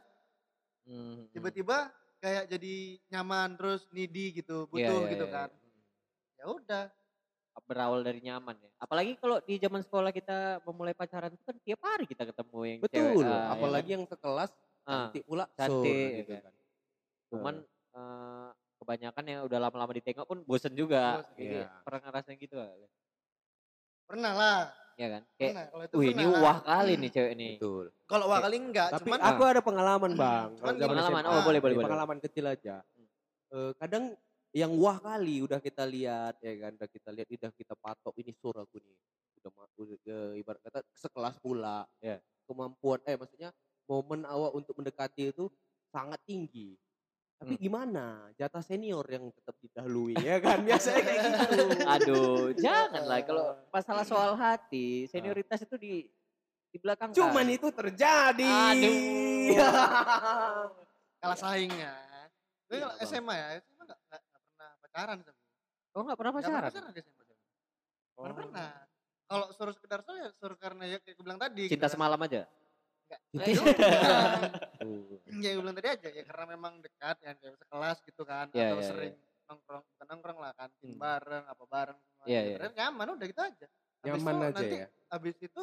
Hmm, hmm.
tiba-tiba kayak jadi nyaman terus needy gitu butuh
iya,
gitu
iya,
kan
iya.
ya udah
berawal dari nyaman ya. Apalagi kalau di zaman sekolah kita memulai pacaran itu kan tiap hari kita ketemu yang cewek.
Betul.
ah, ya
Apalagi
kan?
yang sekelas
Ah,
cantik pula.
cantik,
sur,
ya
gitu
kan.
kan.
Cuman eh, kebanyakan yang udah lama-lama ditengok pun bosen juga.
Bosen,
Jadi
iya.
pernah ngerasain gitu gak?
Pernah lah
Ya kan? Kayak,
pernah kalau itu
wih ini
lah.
wah kali nih cewek ini.
Betul.
kalau wah kali enggak
Tapi
cuman
aku ada pengalaman bang.
Cuman
zaman
pengalaman, oh, boleh, boleh,
ini
boleh.
Pengalaman kecil aja.
Hmm.
Eh, kadang yang wah kali udah kita lihat ya kan, udah kita lihat, udah kita patok ini sur aku nih. Udah, udah eh, ibarat kata sekelas pula.
Ya.
Kemampuan, eh maksudnya momen awak untuk mendekati itu sangat tinggi. Tapi
Hmm.
gimana? Jatah senior yang tetap didahului ya kan? Biasanya kayak gitu.
Aduh, janganlah kalau masalah soal hati, senioritas itu di di belakang.
Cuman itu terjadi.
Aduh.
kalah saingnya tapi
Iya,
kalau. SMA ya SMA enggak, enggak, enggak pernah pacaran tapi
Oh nggak pernah
pernah
pacaran?
pacaran di SMA
Oh.
Pernah kalau suruh sekedar so ya suruh karena ya kayak gue bilang tadi
Cinta semalam aja.
Enggak.
Cinta
Nah,
semalam.
juga.
Tuh.
ya gue bilang tadi aja ya karena memang dekat ya kayak sekelas gitu kan
Iya,
atau
iya,
sering nongkrong bukan nongkrong lah kantin
Hmm.
bareng apa bareng semua
Iya,
gitu.
iya.
Terus nyaman udah gitu aja Habis
Nyaman
itu
aja
nanti
ya.
abis itu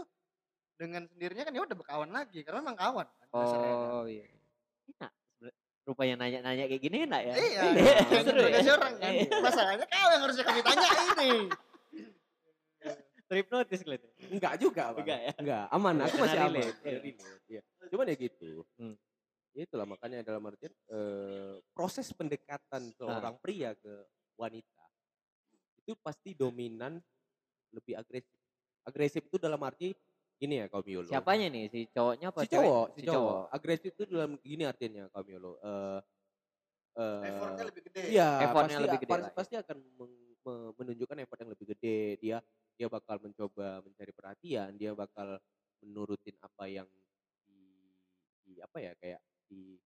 dengan sendirinya kan ya udah berkawan lagi karena memang kawan kan, dasarnya kan.
Oh iya. Enak. sebenernya. Rupanya nanya-nanya kayak gini enak ya.
Iya,
Seru
seru
ya?
orang kan.
Iya.
Masalahnya kau yang harusnya kami tanya ini.
Terhipnotis kelihatan.
Enggak juga, Bang.
Enggak ya?
Enggak, aman. Aku masih aman. Iya,
iya.
Cuman ya gitu.
Hmm.
Itulah makanya dalam artian eh, proses pendekatan seorang pria ke wanita itu pasti dominan lebih agresif. Agresif itu dalam arti gini ya kaum Yolo.
Siapanya nih? Si cowoknya apa
Si cowok, si cowok. Agresif itu dalam gini artinya kaum Yolo. Eh eh,
Effortnya lebih gede.
Iya,
Effortnya
pasti,
lebih gede
pasti,
ya.
pasti akan meng- menunjukkan effort yang lebih gede. Dia dia bakal mencoba mencari perhatian, dia bakal menurutin apa yang di, di apa ya kayak di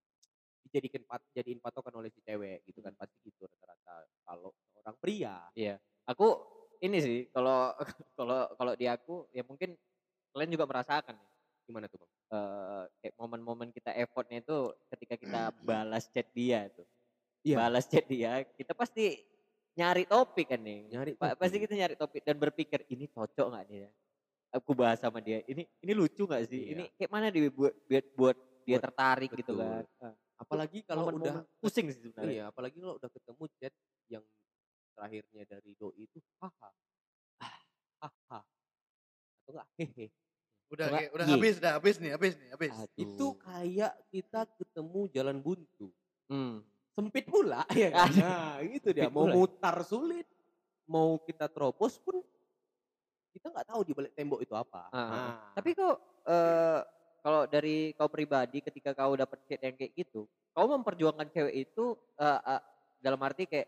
dijadikan pat, jadiin patokan oleh si cewek gitu kan pasti gitu rata-rata kalau seorang pria.
Iya. Aku ini sih kalau kalau kalau di aku ya mungkin kalian juga merasakan nih.
Gimana tuh, Bang?
eh, kayak momen-momen kita effortnya itu ketika kita balas chat dia tuh.
Iya.
Balas chat dia, kita pasti nyari topik kan nih.
Nyari
Pa- pasti
topik.
kita nyari topik dan berpikir ini cocok nggak nih ya? Aku bahas sama dia. Ini ini lucu nggak sih?
Iya.
Ini kayak mana dia buat buat, buat dia
Buat-
tertarik gitu
betul.
kan? Ah,
Apalagi kalau udah
momen-momen pusing sih sebenarnya.
iya, apalagi kalau udah ketemu chat yang terakhirnya dari doi itu haha. Ah, haha. Atau enggak hehe.
Udah
Enggak,
kayak, udah
iya.
habis dah, habis nih, habis nih, habis.
Itu kayak kita ketemu jalan buntu.
Hmm.
Sempit pula ya kan. Nah, itu dia.
Sempit
Mau
pula.
mutar sulit, mau kita terobos pun kita nggak tahu di balik tembok itu apa.
Ah.
Nah,
Tapi kok eh kalau dari kau pribadi ketika kau dapet chat yang kayak gitu, kau memperjuangkan cewek itu eh, eh, dalam arti kayak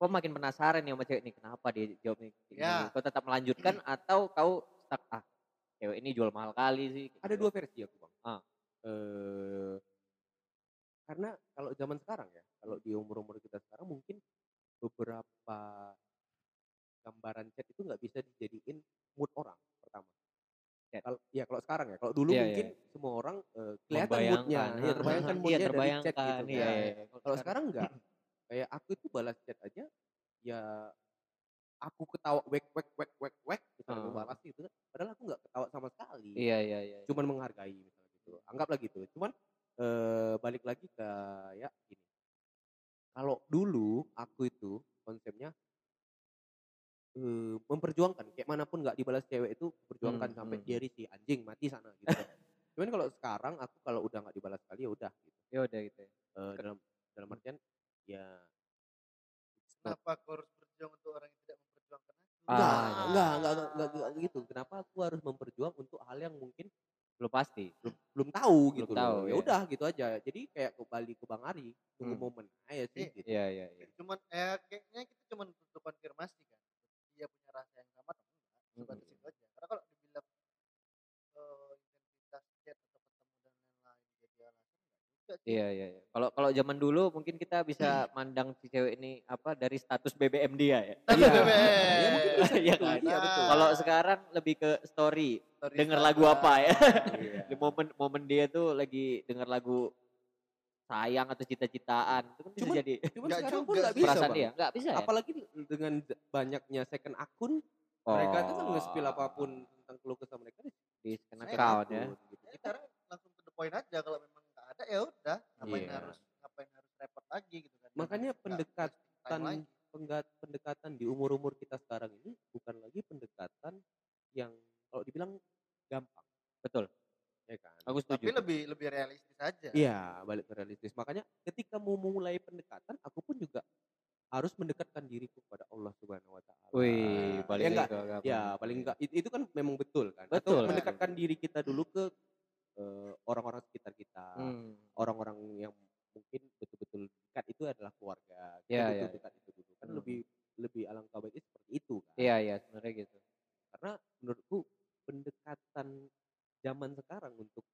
kau makin penasaran nih sama cewek ini kenapa dia jawabnya.
Ya.
Kau tetap melanjutkan atau kau stuck ah cewek ini jual mahal kali sih.
ada
gitu.
dua versi aku bang.
Ah.
Eh, karena kalau zaman sekarang ya, kalau di umur-umur kita sekarang mungkin beberapa gambaran chat itu nggak bisa dijadiin mood orang pertama. Kalau ya kalau sekarang ya, kalau dulu
Iya, iya,
mungkin
iya.
semua orang eh, kelihatan moodnya, ya terbayangkan
Iya,
moodnya dari chat gitu.
iya,
kan.
iya, iya.
Kalau sekarang enggak, kayak aku itu balas chat aja, ya aku ketawa wek wek wek wek wek misalnya aku balas gitu kan, padahal aku nggak ketawa sama sekali
Iya iya iya.
cuman menghargai misalnya gitu anggaplah gitu cuman eh, balik lagi ke ya gini kalau dulu aku itu konsepnya eh, memperjuangkan kayak mana pun nggak dibalas cewek itu perjuangkan
Hmm,
sampai
hmm,
dia risih anjing mati sana gitu kan. Cuman kalau sekarang aku kalau udah nggak dibalas sekali ya udah gitu.
Ya udah gitu ya.
Eh, dalam dalam artian ya
Kenapa aku harus berjuang untuk orang yang tidak memperjuangkan aku?
Ah,
enggak, enggak, enggak, enggak, enggak, enggak gitu. Kenapa aku harus memperjuang untuk hal yang mungkin
Belum pasti.
belum belum tahu
Belum
gitu
tahu, ya.
Ya udah gitu aja. Jadi kayak kembali ke Bang Ari, tunggu
Hmm.
momen aja sih
Iya.
gitu.
Iya iya iya.
Cuman eh kayaknya kita cuman butuh konfirmasi kan. Dia punya rasa yang sama atau enggak? Sebatas
Mm-mm.
itu aja. Karena kalau dibilang eh, intensitas chat atau ketemu dan lain-lain jadi alasan enggak juga sih.
Iya iya iya. Kalau kalau zaman dulu mungkin kita bisa mandang si cewek ini apa dari status BBM dia ya.
Iya.
BBM.
Ya mungkin bisa
Iya
gitu.
kan?
Iya betul.
Kalau sekarang lebih ke story,
Story
denger lagu apa ya.
Iya.
Di momen momen dia tuh lagi denger lagu sayang atau cita-citaan itu kan bisa
Cuman-
jadi
Cuman
Enggak
sekarang pun
juga
enggak
sih.
bisa,
perasaan
Bang.
dia. Enggak bisa ya.
Apalagi dengan banyaknya second akun, mereka tuh kan nge-spill
Oh,
apa pun tentang keluh kesah mereka di
di second account ya.
gitu.
Ya, sekarang langsung to the point aja kalau memang ada ya udah ngapain
Iya.
harus ngapain harus repot lagi gitu kan.
Makanya
Nggak
pendekatan pendekatan di umur-umur kita sekarang ini bukan lagi pendekatan yang kalau dibilang gampang,
Betul.
ya kan?
Aku
Tapi
setuju.
lebih lebih realistis aja.
Iya, balik ke realistis. Makanya ketika mau memulai pendekatan, aku pun juga harus mendekatkan diriku kepada Allah Subhanahu wa taala.
Wih,
ya
balik
enggak? Ya, paling enggak it- itu kan memang betul kan.
Betul,
Atau
betul.
mendekatkan diri kita dulu ke eh, orang-orang sekitar kita.
Hmm.
Orang-orang yang mungkin betul-betul dekat itu adalah keluarga. Kita
Iya,
butuh
iya,
dekat itu dulu. Kan
Hmm.
lebih lebih alangkah baiknya seperti itu kan.
Iya iya sebenarnya gitu.
Karena menurutku pendekatan zaman sekarang untuk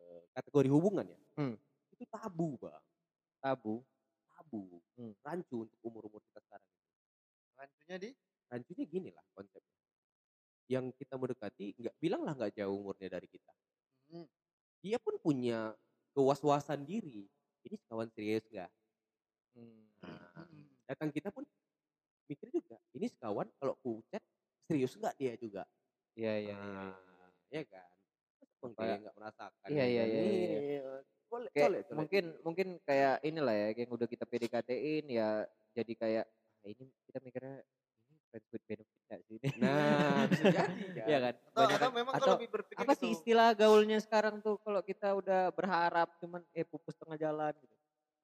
eh, kategori hubungan ya.
Hmm.
Itu tabu, Bang.
Tabu.
Tabu.
Hmm.
Rancu untuk umur-umur kita sekarang.
Rancunya di
Rancunya gini lah konsepnya. Yang kita mendekati nggak bilanglah nggak jauh umurnya dari kita.
Hmm.
Dia pun punya kewas-wasan diri. Ini kawan serius nggak?
Hmm.
Nah, datang kita pun mikir juga. Ini sekawan kalau ku chat serius nggak dia juga?
Iya iya iya.
Nah, ya kan?
Kayak-
kayak nggak merasakan.
Iya, iya, iya, iya.
Iya, Boleh,
Kayak
boleh, boleh.
mungkin mungkin kayak inilah ya yang udah kita PDKT-in ya jadi kayak ah, ini kita mikirnya ini friends with benefit gak sih?
Nah, bisa jadi kan.
Iya kan?
Atau,
Banyak
atau
kan-
memang
atau
kalau lebih berpikir gitu.
Sih istilah gaulnya sekarang tuh kalau kita udah berharap cuman eh pupus tengah jalan gitu.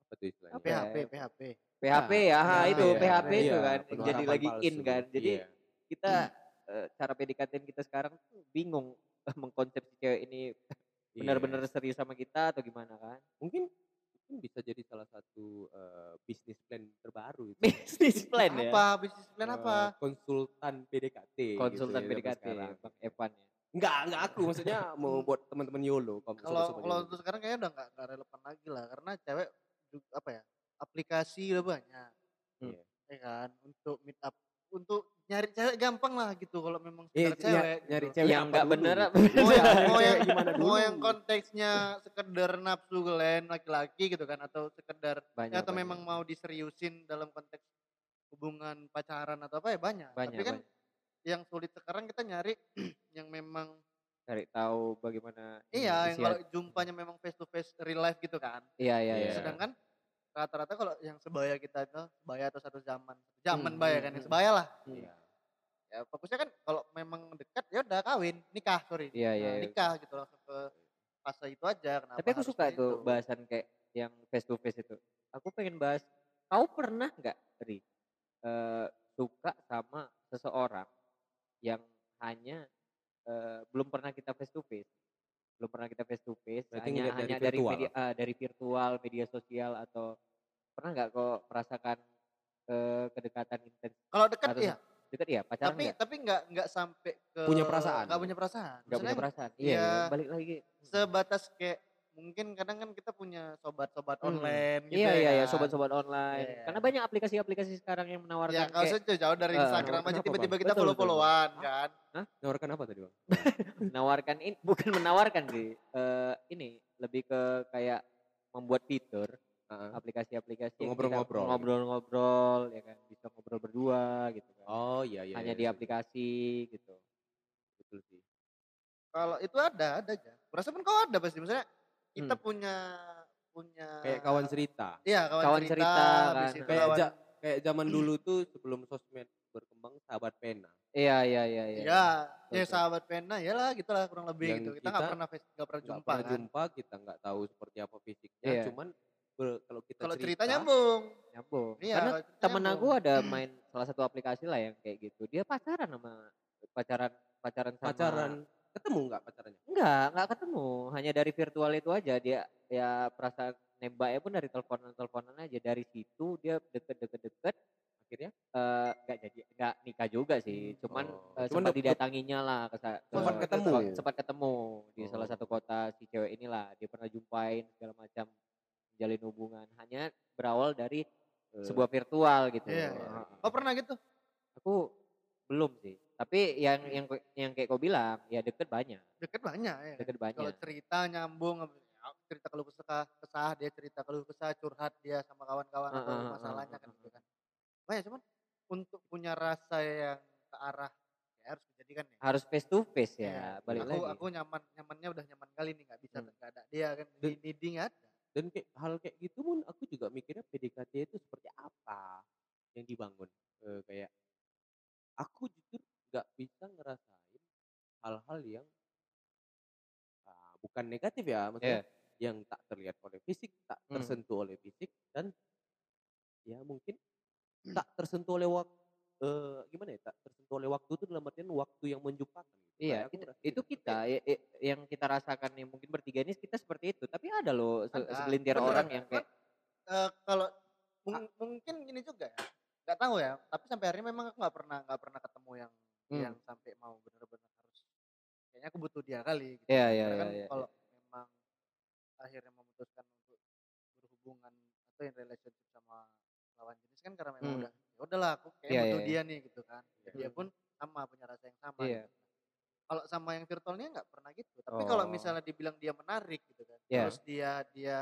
Apa tuh istilahnya?
Apa ya?
PHP, PHP.
PHP
Ah,
ya, ha,
PHP
itu
ya.
PHP itu
Iya,
kan
penuh
jadi lagi in
palsu.
kan. Jadi
Iya.
kita eh, cara PDKT kita sekarang tuh bingung mengkonsep si cewek ini
Iya.
benar-benar serius sama kita atau gimana kan?
mungkin mungkin bisa jadi salah satu eh, bisnis plan terbaru itu.
Bisnis plan ya.
Apa? Bisnis plan
Eh,
apa?
konsultan PDKT
Konsultan
gitu ya,
PDKT. Bang Evan ya.
Enggak enggak aku maksudnya mau buat teman-teman YOLO kalau
Kalau untuk sekarang kayaknya udah nggak nggak relevan lagi lah karena cewek juga apa ya aplikasi udah banyak.
Hmm.
Iya.
Ya kan untuk meet up untuk nyari cewek gampang lah gitu kalau memang
Iya,
sekedar cewek
nyari
gitu.
cewek
yang
apa
nggak
dulu
bener
gitu.
apa?
mau yang mau yang
gimana
mau yang konteksnya sekedar nafsu gelen laki-laki gitu kan atau sekedar
Banyak,
atau
banyak.
memang mau diseriusin dalam konteks hubungan pacaran atau apa ya banyak.
banyak,
Tapi kan
banyak.
Yang sulit sekarang kita nyari yang memang
cari tahu bagaimana
iya yang kalau jumpanya memang face to face real life gitu kan.
iya iya
Iya.
iya.
Sedangkan rata-rata kalau yang sebaya kita itu sebaya atau satu zaman, zaman
Hmm,
baya
hmm,
kan, yang
hmm.
sebaya lah.
Iya.
Ya fokusnya kan kalau memang dekat ya udah kawin, nikah sorry,
Iya
Nah,
iya. iya.
nikah gitu langsung ke fase itu aja. Kenapa
Tapi aku suka tuh
gitu?
bahasan kayak yang face to face itu. Aku pengen bahas, kau pernah nggak, Ri, eh, suka sama seseorang yang hanya eh, belum pernah kita face to face, belum pernah kita face to face,
Berarti
hanya
dari
hanya dari
virtual?
media, ah, dari virtual, media sosial atau pernah nggak kau merasakan eh, kedekatan intens
Kalau dekat
atau
iya,
dekat iya pacaran
tapi
nggak?
tapi nggak nggak sampai ke
Punya perasaan.
Nggak punya perasaan.
Nggak punya perasaan. Iya,
ya,
iya, balik lagi.
sebatas kayak mungkin kadang kan kita punya sobat-sobat
Hmm.
online gitu
Iya
ya
iya iya sobat-sobat online.
Iya.
Karena banyak aplikasi-aplikasi sekarang yang
Ya
menawarkan
kalau
kayak
saya jauh dari
Eh,
Instagram aja
kenapa,
tiba-tiba kita follow-followan kan.
Nawarkan apa tadi, Bang?
menawarkan ini bukan menawarkan sih. eh, ini lebih ke kayak membuat fitur aplikasi-aplikasi
Ngobrol-ngobrol.
ngobrol-ngobrol ya kan bisa ngobrol berdua gitu kan.
Oh, iya iya.
Hanya
iya,
di
iya.
aplikasi gitu.
Betul sih.
Kalau itu ada, ada aja. Berasa pun kau ada pasti. Misalnya kita
Hmm.
punya punya
Kayak kawan cerita.
Iya, kawan,
Kawan
cerita,
cerita, kan.
itu
Kayak
kawan-
ja- kayak zaman dulu tuh sebelum sosmed berkembang sahabat pena.
Iya iya iya iya.
Ya,
Betul,
ya sahabat pena ya lah gitulah kurang lebih
Yang
gitu. Kita nggak pernah face- nggak pernah jumpa
pernah
kan.
jumpa, kita nggak tahu seperti apa fisiknya,
Iya.
cuman ber- kalau kita
Kalau cerita
cerita,
nyambung.
Nyambung.
Iya,
Karena temen
nyambung.
aku ada main salah satu aplikasi lah yang kayak gitu. Dia pacaran sama pacaran pacaran sama
pacaran ketemu nggak pacarannya?
Enggak, enggak ketemu. Hanya dari virtual itu aja dia ya perasaan nembaknya pun dari teleponan-teleponan aja. Dari situ dia deket-deket-deket
Akhirnya
eh nggak jadi nggak nikah juga sih. Cuman
Oh,
eh,
cuman
sempat didatanginya lah ke, ke-
Sempat
ke-
ketemu?
sempat- sempat ketemu di salah
Oh.
satu kota si cewek inilah. Dia pernah jumpain segala macam jalin hubungan. Hanya berawal dari
eh,
sebuah virtual gitu.
Iya, iya.
Heeh.
Oh pernah gitu?
Aku belum sih. Tapi yang yang yang kayak kau bilang, ya deket banyak,
Deket banyak ya.
deket
Kalau
banyak.
cerita nyambung, ya, cerita keluh kesah, kesah dia cerita keluh kesah, curhat dia sama kawan-kawan atau
heeh,
masalahnya
heeh,
kan gitu kan. Banyak cuman untuk punya rasa yang ke arah ya harus dijadikan ya.
Harus face to face ya,
Iya.
balik
aku,
lagi.
Aku nyaman, nyamannya udah nyaman kali nih nggak bisa
Hmm.
nggak ada dia kan. Di needing ada.
dan kayak hal kayak gitu pun aku juga mikirnya PDKT itu seperti apa yang dibangun Eh, kayak aku jujur nggak bisa ngerasain hal-hal yang ah, bukan negatif ya maksudnya yang tak terlihat oleh fisik tak
Hmm.
tersentuh oleh fisik dan ya mungkin tak tersentuh oleh waktu gimana ya tak tersentuh oleh waktu itu dalam artian waktu yang menjumpakan gitu.
Iya, kita- itu
gitu.
kita ya- ya- yang kita rasakan nih mungkin bertiga ini kita seperti itu. Tapi ada loh se-
Ada,
segelintir
bener
orang yang kayak
Eh, kalau mung- mungkin gini juga ya nggak tahu ya tapi sampai hari ini memang aku nggak pernah nggak pernah ketemu yang
Hmm.
yang sampai mau bener-bener harus kayaknya aku butuh dia kali gitu
Iya,
Karena
iya,
kan
iya, iya,
kalau memang akhirnya memutuskan untuk berhubungan atau in relationship sama lawan jenis kan karena memang
Hmm.
udah ya udahlah aku kayak
Iya,
butuh
iya,
dia nih gitu kan dia
Hmm.
pun sama punya rasa yang sama
Iya.
gitu. kalau sama yang virtualnya nggak pernah gitu tapi kalau
Oh.
misalnya dibilang dia menarik gitu kan
Iya.
terus dia dia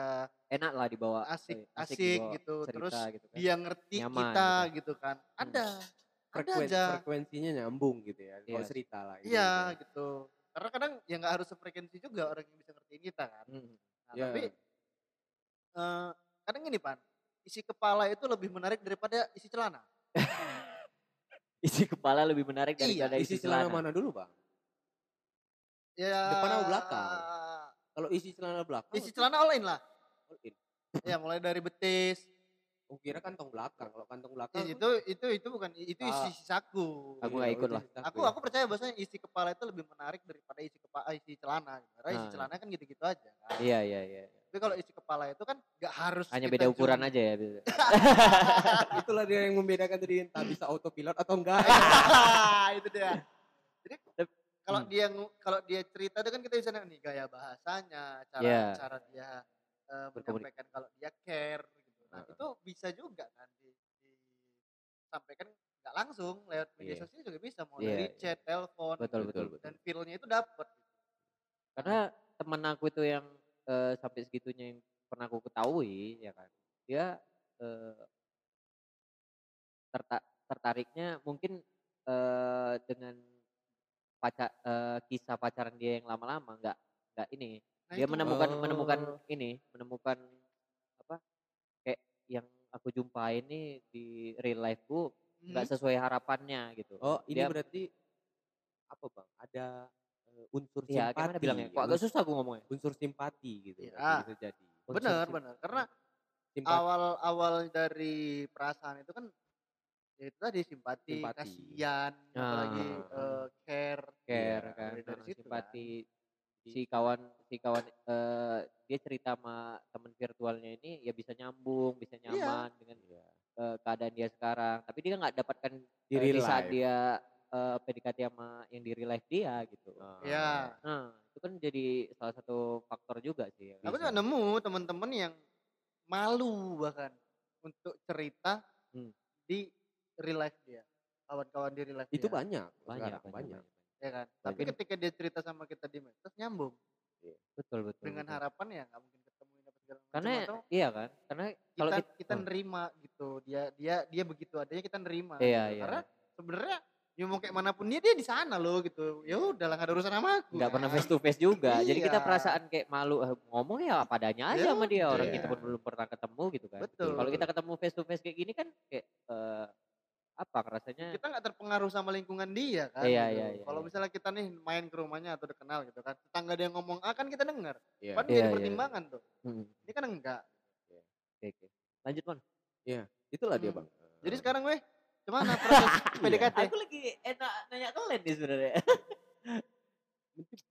enak lah dibawa
asik
eh,
asik
dibawa
gitu
cerita
terus
gitu kan.
dia ngerti
Nyaman
kita
gitu.
gitu, kan ada ada
Frekuensi,
aja
frekuensinya nyambung gitu ya kalau
Iya.
cerita lah ini
iya
gitu
gitu karena kadang ya nggak harus sefrekuensi juga orang yang bisa ngertiin kita kan
Hmm.
nah,
Iya.
tapi eh, kadang gini pan isi kepala itu lebih menarik daripada isi celana
Isi kepala lebih menarik
Iya,
daripada
isi
isi
celana
celana.
mana dulu bang
ya
Depan atau belakang? kalau isi celana belakang
isi celana all in lah
all in.
ya mulai dari betis
Oh kira kantong belakang. Kalau kantong
Ya,
belakang
itu itu itu bukan itu isi
Ah.
saku
Aku
iya,
nggak
oh,
ikut lah.
aku
ya.
aku percaya bahwasanya isi kepala itu lebih menarik daripada isi kepala isi celana karena isi
Nah.
celana kan gitu-gitu aja kan
Iya, iya, iya.
tapi kalau isi kepala itu kan nggak harus
Hanya beda ukuran
zoom.
aja ya.
Itulah dia yang membedakan tadi entah bisa autopilot atau enggak.
itu dia jadi kalau
hmm.
dia kalau dia cerita itu kan kita bisa nih gaya bahasanya cara
Iya.
cara dia eh,
Berkomunik-
menyampaikan kalau dia care nah itu bisa juga kan di, disampaikan nggak langsung lewat media
Iya.
sosial juga bisa mau
Iya,
dari
iya.
chat telepon
Betul,
gitu.
betul, betul.
dan feelnya itu dapet
Karena temen aku itu yang eh, sampai segitunya yang pernah aku ketahui ya kan. Dia eh, terta- tertariknya mungkin eh, dengan pacar eh, kisah pacaran dia yang lama-lama nggak nggak ini
Nah,
dia
itu.
menemukan menemukan
Oh.
ini menemukan yang aku jumpain nih di real life-ku nggak
Hmm.
sesuai harapannya gitu
Oh, ini
Dia-
berarti apa bang? Ada eh, unsur
Iya,
simpati.
bilangnya? Kok agak
uns-
susah aku ngomongnya.
Unsur simpati gitu.
Iya.
berarti bisa jadi. Unsur
benar benar karena
simpati.
awal awal dari perasaan itu kan ya itu tadi simpati,
Simpati.
kasihan apalagi
Ah.
eh, care
Care
Iya,
kan,
dari- dari
nah,
situ
simpati si kawan si kawan eh, dia cerita sama temen virtualnya ini ya bisa nyambung, bisa
Iya.
nyaman dengan
Iya.
eh, keadaan dia sekarang. Tapi dia nggak dapatkan
Di
eh, di saat
life.
dia eh, PDKT sama yang di real life dia gitu.
Ah.
ya
Nah, itu kan jadi salah satu faktor juga sih. ya.
aku juga nemu teman-teman yang malu bahkan untuk cerita
Hmm.
di real life dia kawan-kawan di real life
Itu
dia,
banyak.
banyak,
sekarang,
banyak, banyak.
Ya kan tapi
Banyak.
ketika dia cerita sama kita di medsos nyambung
Betul betul.
dengan
betul.
harapan ya nggak mungkin ketemu apa segala macam
Karena
atau
iya kan? Karena kalau
kita
kita,
kita
oh,
nerima gitu dia dia dia begitu adanya kita nerima
Iya,
gitu.
iya.
karena sebenarnya ya mau kayak mana pun dia dia di sana loh gitu ya udah lah nggak ada urusan sama aku
nggak pernah
kan.
face to face juga. Jadi kita
Iya.
perasaan kayak malu eh, ngomong ya apa adanya aja
Ya
sama dia orang
udah.
kita pun belum pernah ketemu gitu kan.
betul
Kalau kita ketemu face to face kayak gini kan kayak eh, apa rasanya
kita nggak terpengaruh sama lingkungan dia kan.
Iya,
gitu.
iya, iya,
Kalau
iya.
misalnya kita nih main ke rumahnya atau udah kenal gitu kan, tetangga dia ngomong A kan kita dengar.
Iya.
Kan
Iya,
jadi
iya,
pertimbangan tuh.
Hmm,
Ini kan enggak.
Oke, oke. Lanjut, Mon.
Itulah dia,
Hmm.
Bang.
Jadi sekarang weh, gimana proses PDKT?
Aku lagi enak nanya ke Len nih sebenarnya.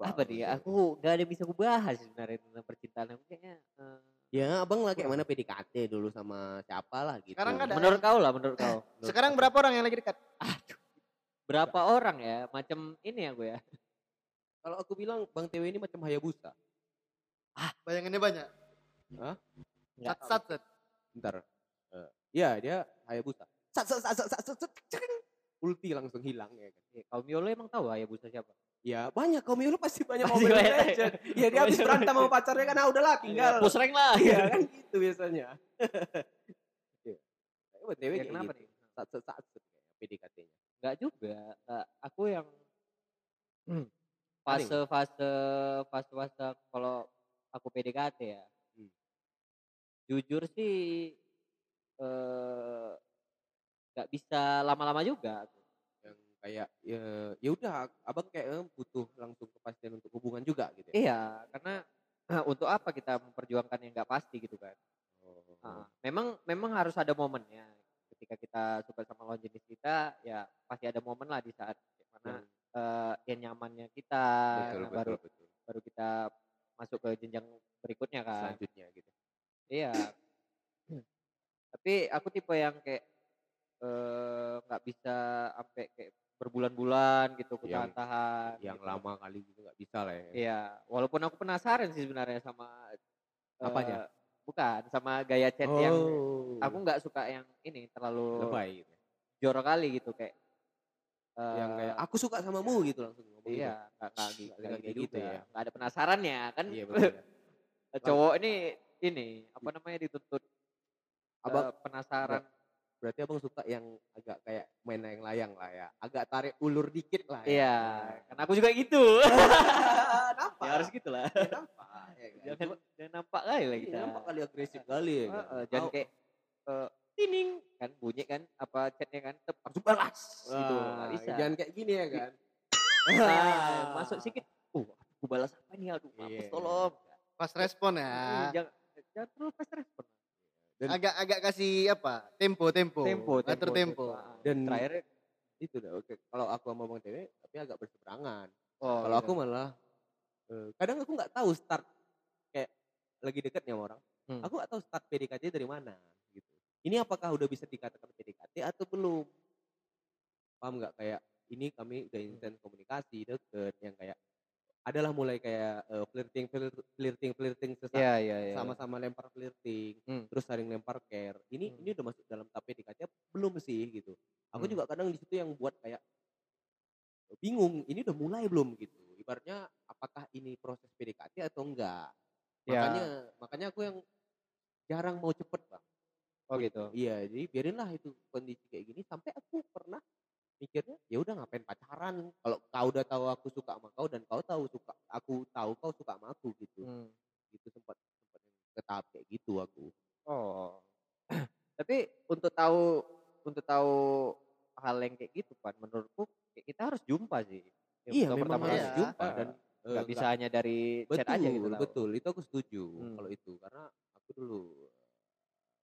Apa nih?
gitu.
Aku gak ada yang bisa aku bahas sebenarnya tentang percintaan aku kayaknya. eh,
Ya, abang lah kayak mana PDKT dulu sama siapa lah gitu.
Sekarang ada-
menurut kau lah, menurut kau.
Menurut
Sekarang
aku.
berapa orang yang lagi dekat?
Berapa orang ya? Macam ini ya gue ya.
Kalau aku bilang Bang TW ini macam Hayabusa.
Bayangannya banyak.
Hah?
Sat sat sat.
Bentar. Eh, Iya, dia Hayabusa. Sat sat sat sat sat sat, sat. Ulti langsung hilang ya kan.
Eh, Kaum Yolo emang tahu ya Busa siapa?
Ya banyak kaum lu pasti banyak
Pasti
Mobile
banyak.
Legend. Ya dia habis berantem sama pacarnya kan ah udahlah tinggal.
Ya, push rank lah.
Iya kan gitu biasanya. Iya. Tapi buat
Ya, kenapa
gitu.
nih?
Sat kayak PDKT-nya.
Enggak juga. Nggak. Aku yang
Paling.
fase fase fase fase kalau aku PDKT ya.
Hmm.
Jujur sih eh nggak bisa lama-lama juga. aku.
Kayak ya ya udah abang kayak eh, butuh langsung kepastian untuk hubungan juga gitu ya.
Iya, karena untuk apa kita memperjuangkan yang nggak pasti gitu kan?
Oh.
Ah, memang memang harus ada momennya. Ketika kita suka sama lawan jenis kita, ya pasti ada momen lah di saat mana
Yang-
eh yang nyamannya kita,
betul,
nah,
betul,
baru
betul.
baru kita masuk ke jenjang berikutnya kan.
Selanjutnya gitu.
Iya. Tapi aku tipe yang kayak eh, nggak bisa sampai kayak berbulan-bulan gitu aku
Yang-
tahan-tahan.
Yang
gitu.
lama kali juga nggak bisa lah ya.
Iya, walaupun aku penasaran sih sebenarnya sama eh,
Apanya?
bukan sama gaya chat yang
Oh.
aku nggak suka yang ini terlalu
lebay gitu.
jorok kali gitu kayak
yang
eh,
kayak aku suka sama mu gitu langsung ngomong gitu.
iya nggak nggak gitu,
nggak kayak
gitu
gitu
ya
ya.
nggak ada penasarannya kan
Iya betul. ya.
cowok ini ini apa namanya dituntut
Abang
eh, penasaran
berarti abang suka yang agak kayak main layang-layang lah ya. Agak tarik ulur dikit lah ya.
iya karena aku juga gitu
Kenapa?
ya harus gitu lah
Ya, nampak. Ya, kan?
jangan
Cuma-
jangan nampak kali lah
iya,
kita
nampak kali agresif kali ya.
Eh,
kan?
eh, jangan kayak eh, tining kan bunyi kan apa chatnya kan tetap langsung balas gitu bisa
Jangan kayak gini ya kan.
Ah, masuk sedikit uh aku balas apa nih aduh mampus
Iya.
tolong
Pas respon ya.
jangan jangan terlalu fast respon
Dan-
Agak-agak kasih apa? Tempo, tempo.
tempo
tempo.
Ah,
Dan-
terakhir
Itu dah oke. Kalau aku sama Bang Tewe tapi agak berseberangan.
oh,
Kalau aku
gitu.
malah eh, kadang aku nggak tahu start kayak lagi dekatnya sama orang.
Hmm.
Aku nggak tahu start PDKT dari mana gitu. Ini apakah udah bisa dikatakan PDKT atau belum? Paham nggak kayak ini kami udah
Hmm.
intens komunikasi deket yang kayak adalah mulai kayak eh, flirting flir- flirting flirting sesama
Iya iya iya.
sama-sama lempar flirting
Hmm.
terus saling lempar care ini
Hmm.
ini udah masuk dalam tahap PDKT belum sih gitu aku
Hmm.
juga kadang di situ yang buat kayak bingung ini udah mulai belum gitu ibaratnya apakah ini proses PDKT atau enggak
Ya.
makanya makanya aku yang jarang mau cepet bang
Oh gitu.
iya jadi biarinlah itu kondisi kayak gini sampai aku pernah mikirnya ya udah ngapain pacaran kalau kau udah tahu aku suka sama kau dan kau tahu suka aku tahu kau suka sama aku gitu
Hmm.
gitu sempat sempat ke tahap kayak gitu aku
Oh. Tapi untuk tahu untuk tahu hal yang kayak gitu kan menurutku kayak kita harus jumpa sih. Yang
iya memang
pertama
harus
Iya.
jumpa dan
nggak bisa hanya dari
betul
chat aja gitu. tahu.
betul itu aku setuju
Hmm.
kalau itu karena aku dulu eh,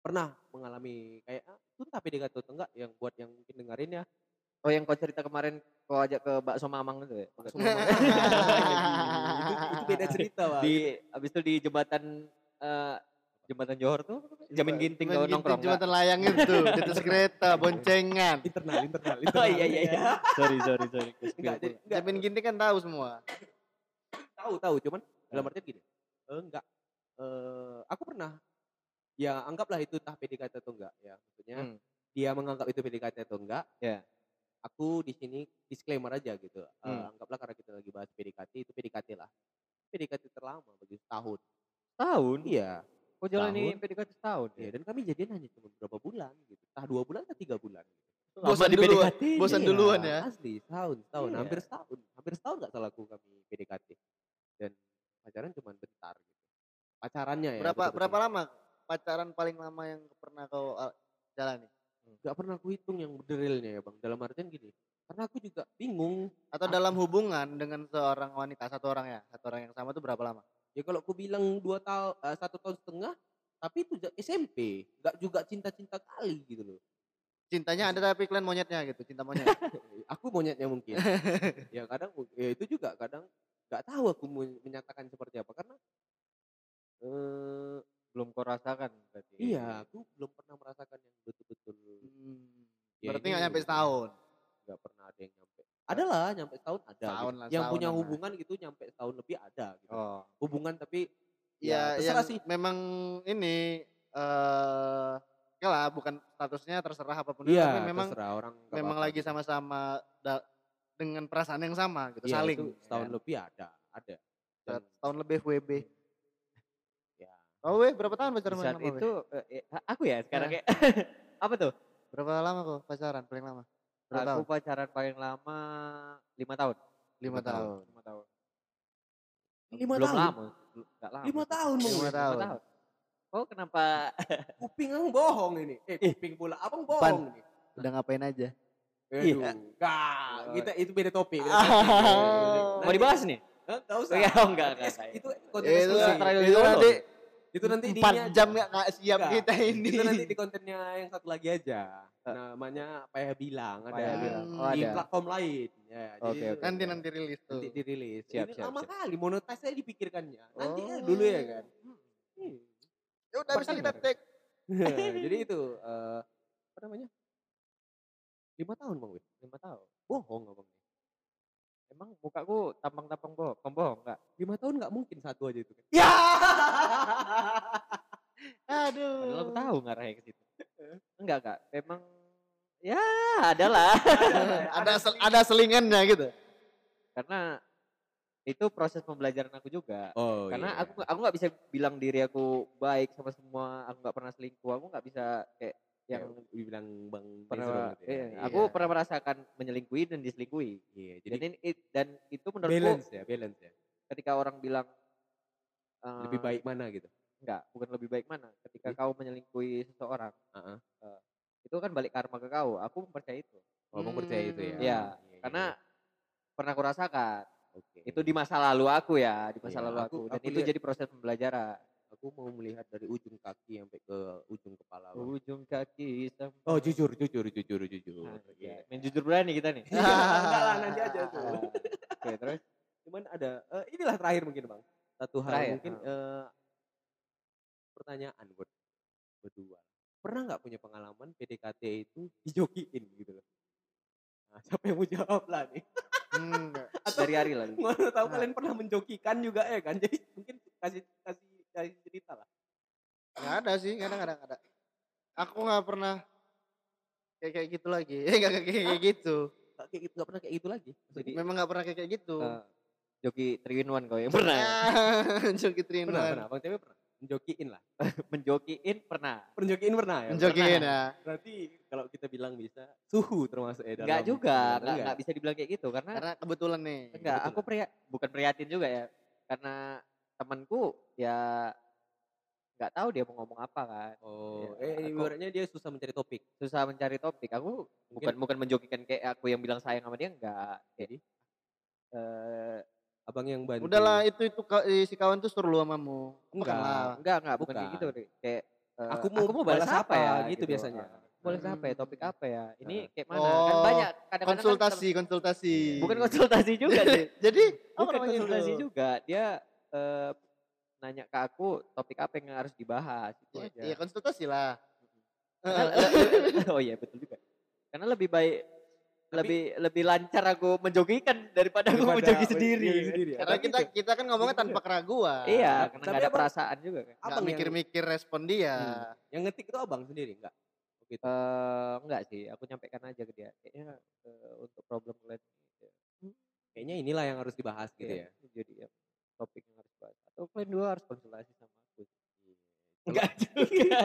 pernah mengalami kayak ah, itu entah PDKT atau enggak yang buat yang mungkin dengerin ya
Oh yang kau cerita kemarin kau ajak ke bakso mamang itu ya?
Bakso Mamang. itu, itu beda cerita bang
di abis itu di jembatan eh, jembatan Johor tuh jamin ginting kau nongkrong
jembatan layang itu di atas kereta boncengan.
internal internal
Oh
internal
iya iya iya. sorry sorry sorry.
enggak jadi enggak
Jamin ginting kan tahu semua.
tahu tahu cuman dalam artian gini eh, enggak eh, aku pernah ya anggaplah itu entah PDKT atau enggak ya maksudnya
Hmm.
dia menganggap itu PDKT atau enggak
Ya.
Aku di sini disclaimer aja gitu Eh,
Hmm.
anggaplah karena kita lagi bahas PDKT itu PDKT lah PDKT terlama bagi setahun
Tahun?
iya
Kau jalani
Tahun.
PDKT setahun
iya
ya?
dan kami jadian hanya cuma beberapa bulan gitu entah dua bulan atau tiga bulan gitu.
Bosan
di
duluan.
PDKT.
Bosan
Iya,
duluan ya.
asli setahun setahun
Iya.
hampir setahun hampir setahun nggak salahku kami PDKT dan pacaran cuma bentar gitu pacarannya ya
Berapa berapa lama pacaran paling lama yang pernah kau uh, jalani?
Nggak pernah aku hitung yang realnya ya bang. Dalam artian gini karena aku juga bingung.
Atau dalam hubungan dengan seorang wanita satu orang ya, satu orang yang sama tuh berapa lama?
ya kalau aku bilang dua tahun satu tahun setengah tapi itu SMP nggak juga cinta-cinta kali gitu loh.
Cintanya ada tapi kalian monyetnya gitu, cinta monyet.
aku monyetnya mungkin. Ya kadang ya itu juga kadang nggak tahu aku menyatakan seperti apa karena eh
Belum kau rasakan berarti.
iya aku belum pernah merasakan ya
Berarti nggak nyampe setahun.
nggak pernah ada yang nyampe ada lah nyampe setahun ada
Setahun
gitu.
lah,
yang
setahun
punya
lah.
hubungan gitu nyampe setahun lebih ada gitu
Oh.
hubungan tapi
Ya,
terserah
yang
sih
memang ini eh ya lah bukan statusnya terserah apa pun itu,
iya
tapi memang
terserah orang
memang lagi
gitu.
sama-sama dengan perasaan yang sama gitu,
Iya,
saling.
itu setahun
ya.
lebih ada ada Dan,
Setahun lebih WB.
ya
Oh, weh, berapa tahun pacaran sama
itu eh, eh, aku ya sekarang
Nah.
kayak apa tuh?
Berapa lama kok pacaran paling lama? Berapa
aku
tahun?
pacaran paling lama lima tahun.
Lima tahun.
Lima tahun.
lima
Belum
tahun
lama. belum- Nggak lama.
lima tahun
Lima
Wes.
tahun.
Oh kenapa?
kuping abang bohong ini eh kuping pula abang bohong ini
Udah ngapain aja?
Aduh,
Iya.
enggak, kita itu beda topik. Beda
Ah.
topik.
Mau dibahas nih?
Enggak usah.
Iya, oh, enggak, enggak, enggak.
Itu konten
Itu, itu
dulu.
nanti
Itu nanti
empat jam nggak nggak siap
Enggak,
kita ini.
Itu nanti di kontennya yang satu lagi aja. Namanya Payah Bilang ada
Payah Bilang.
Oh,
di
ada.
platform lain. Ya, jadi
Oke,
itu
oke.
Nanti nanti rilis tuh.
nanti dirilis.
Siap,
Ini
siap,
lama
siap.
kali monetisasi saya dipikirkannya. Nanti ya
Oh.
dulu ya kan. Hmm.
Ya udah ini kita take.
jadi itu eh, apa namanya? Lima tahun bang Win.
Lima tahun.
Bohong abang.
Emang mukaku tampang-tampang bohong, pembohong enggak?
Lima tahun nggak mungkin satu aja itu kan.
Ya.
Padahal aku
Aduh.
tahu ngarahnya ke situ. Enggak, enggak. Memang ya adalah.
ada sel- ada selingannya gitu.
Karena itu proses pembelajaran aku juga.
Oh
Karena
iya.
aku aku nggak bisa bilang diri aku baik sama semua, aku nggak pernah selingkuh, aku nggak bisa kayak
yang
yang
dibilang Bang
pernah
gitu ya.
iya,
Iya.
aku pernah merasakan menyelingkuhi dan diselingkuhi.
Iya,
Jadi dan, it- dan itu menurutku
balance ya, balance ya.
ketika orang bilang
Lebih
eh,
baik mana gitu.
enggak, bukan lebih baik mana. Ketika
Jadi?
kau menyelingkuhi seseorang,
Heeh.
eh, itu kan balik karma ke kau. Aku mempercayai itu.
Oh, Bang percaya itu ya.
Iya,
Iya,
Karena
iya.
pernah aku rasakan.
Oke.
Itu di masa lalu aku ya, di masa
Iya,
lalu
aku-
aku. Dan
aku
itu jadi proses pembelajaran.
Aku mau melihat dari ujung kaki sampai ke ujung kepala. Bang.
Ujung kaki sampai
Oh, jujur, jujur, jujur, jujur.
Nah,
Iya.
Main jujur berani kita nih.
Iya, enggak lah, nanti aja tuh.
Oke, terus
Cuman ada eh, inilah terakhir mungkin, Bang. Satu hal
Terakhir,
mungkin eh, pertanyaan buat berdua. Pernah nggak punya pengalaman PDKT itu dijokiin gitu loh? Nah, siapa yang mau jawab lah nih?
Enggak.
Atau
dari hari lagi.
mau tahu
Nah.
kalian pernah menjokikan juga ya kan? Jadi mungkin kasih kasih kasih cerita lah.
Nggak ada sih, kadang kadang ada. Aku nggak pernah kayak kayak gitu lagi. Eh nggak kayak kayak gitu.
Nggak kayak gitu, nggak pernah kayak gitu lagi.
Jadi
Memang nggak pernah kayak kayak gitu.
eh, joki 3 in 1 kau yang pernah ya?
Joki
Pernah, pernah.
Trinuan.
Bang Tewe pernah. Menjokiin lah.
Menjokiin pernah.
Menjokiin pernah ya?
Menjokiin
Pernah.
ya.
Berarti kalau kita bilang bisa suhu termasuk ya dalam
Enggak juga, enggak enggak bisa dibilang kayak gitu karena
Karena kebetulan nih.
enggak, aku pria bukan prihatin juga ya. Karena temanku ya nggak tahu dia mau ngomong apa kan.
Oh,
Iya,
eh
aku-
ibaratnya dia susah mencari topik.
Susah mencari topik. Aku bukan bukan menjokikan kayak aku yang bilang sayang sama dia enggak. Jadi eh
Abang yang bantu.
Udahlah itu itu eh, si kawan tuh suruh lu samamu.
Enggak.
Bukanlah.
enggak enggak bukan, kayak
Bukan.
gitu Ri. kayak eh,
Aku mau
balas
balas
apa
apa,
ya
gitu biasanya.
Ah, Balas apa ya? Topik apa ya? Ini kayak mana? kan
Oh,
banyak kadang-kadang kan
Konsultasi, konsultasi.
ter- bukan konsultasi juga sih.
Jadi apa
bukan
namanya
konsultasi
itu?
juga. Dia eh, nanya ke aku topik apa yang harus dibahas itu
Ya,
aja.
Iya konsultasi lah.
Karena oh iya betul juga. Karena lebih baik lebih lebih lancar aku menjogikan daripada aku
Daripada
menjogi sendiri.
menjogi sendiri ya.
Karena
Tapi
kita
itu-
kita kan ngomongnya tanpa keraguan.
Iya,
Tapi
karena nggak ada
apa-
perasaan juga kan.
Abang yang-
mikir-mikir respon dia.
Hmm. Yang ngetik itu abang sendiri enggak? Gitu.
Eh enggak sih, aku nyampaikan aja ke dia. Kayaknya eh, untuk problem kalian ini, ya,
Kayaknya inilah yang harus dibahas gitu
iya,
ya.
ini jadi ya, topik yang harus bahas. Atau kalian dua harus konsultasi sama aku.
Iya.
Enggak juga.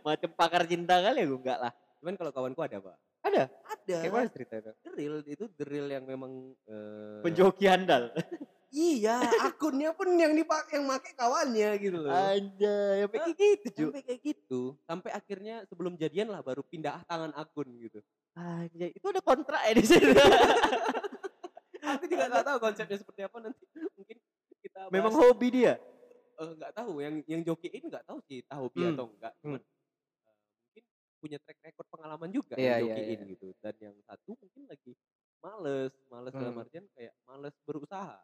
Macam pakar cinta kali aku enggak lah.
Cuman kalau kawanku ada, Pak.
Ada.
Ada.
Kayak mana ceritanya?
Drill itu drill yang memang eh,
Penjoki handal.
Iya, akunnya pun yang dipakai yang pakai kawannya gitu loh.
Anjay, sampai
Hah?
kayak gitu, Ju.
Sampai kayak gitu. Sampai akhirnya sebelum jadian lah baru pindah tangan akun gitu.
Anjay, itu ada kontrak ya di sini.
Aku juga nggak tahu konsepnya seperti apa nanti. Mungkin kita bahas.
Memang hobi dia.
Eh, nggak tahu yang yang jokiin nggak tahu sih tahu hobi
Hmm.
atau enggak. Cuman eh, mungkin punya track record pengalaman juga
Iya,
yang
iya,
jokiin
iya.
gitu. Dan yang satu mungkin lagi males, males dalam
Hmm.
artian kayak males berusaha.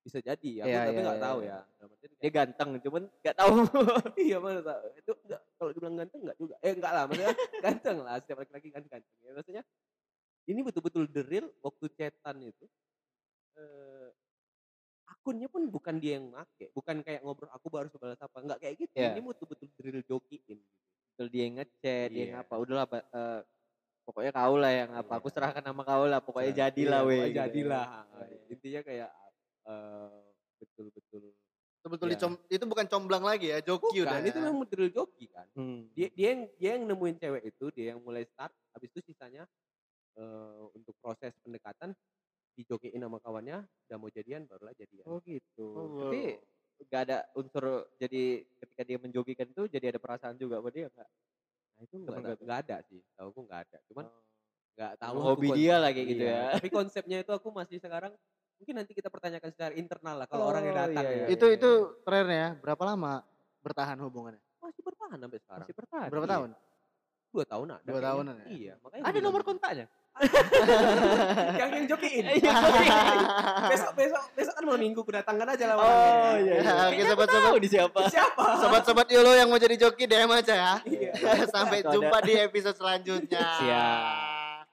Bisa jadi, aku
Iya,
tapi nggak
iya,
tahu
iya.
ya. Dalam artian
Dia ganteng, cuman nggak tahu.
iya mana tahu. Itu enggak kalau dibilang ganteng enggak juga. Eh enggak lah, maksudnya ganteng lah. Setiap laki-laki kan ganteng. Ya, maksudnya ini betul-betul the real waktu chatan itu eh akunnya pun bukan dia yang make, bukan kayak ngobrol aku baru balas apa, enggak kayak gitu.
Iya.
Ini betul-betul the real jokiin gitu.
Betul dia yang ngechat, dia yang apa. Udahlah, eh, pokoknya kau lah yang apa. Aku
Iya.
serahkan sama kau lah. Pokoknya
Nah,
jadilah
iya,
weh.
pokoknya
gitu.
Jadilah.
Oh, iya.
Intinya kayak eh betul-betul
Betul-betul
Iya.
dicom itu bukan comblang lagi ya, joki udah.
bukan itu
ya.
memang real joki kan.
Hmm.
dia dia yang dia yang nemuin cewek itu dia yang mulai start habis itu sisanya eh, untuk proses pendekatan dijokiin sama kawannya udah mau jadian barulah jadian
Oh gitu.
Oh,
Tapi nggak ada unsur jadi ketika dia menjogikan itu jadi ada perasaan juga buat dia nggak?
nah itu nggak tahu- ada sih tahu aku nggak ada cuman
Oh.
nggak tahu
Emang
aku
hobi dia lah kayak gitu
iya,
ya.
tapi konsepnya itu aku masih sekarang mungkin nanti kita pertanyakan secara internal lah kalau orang yang
Oh,
datang
iya,
ya.
iya.
itu itu terakhir ya, berapa lama bertahan hubungannya?
masih bertahan sampai sekarang
Masih bertahan.
Berapa
Iya.
tahun?
dua tahun ada
Dua tahunan ya?
iya makanya
Ada nomor
gitu.
kontaknya?
yang yang jokiin
Iya.
besok besok besok kan malam minggu kedatangan aja lah
Oh
orangnya.
iya. iya.
Oke, sobat-sobat.
di siapa.
siapa
Sobat-sobat Yolo yang mau jadi joki DM aja ya.
Iya.
Sampai jumpa di episode selanjutnya.
Siap.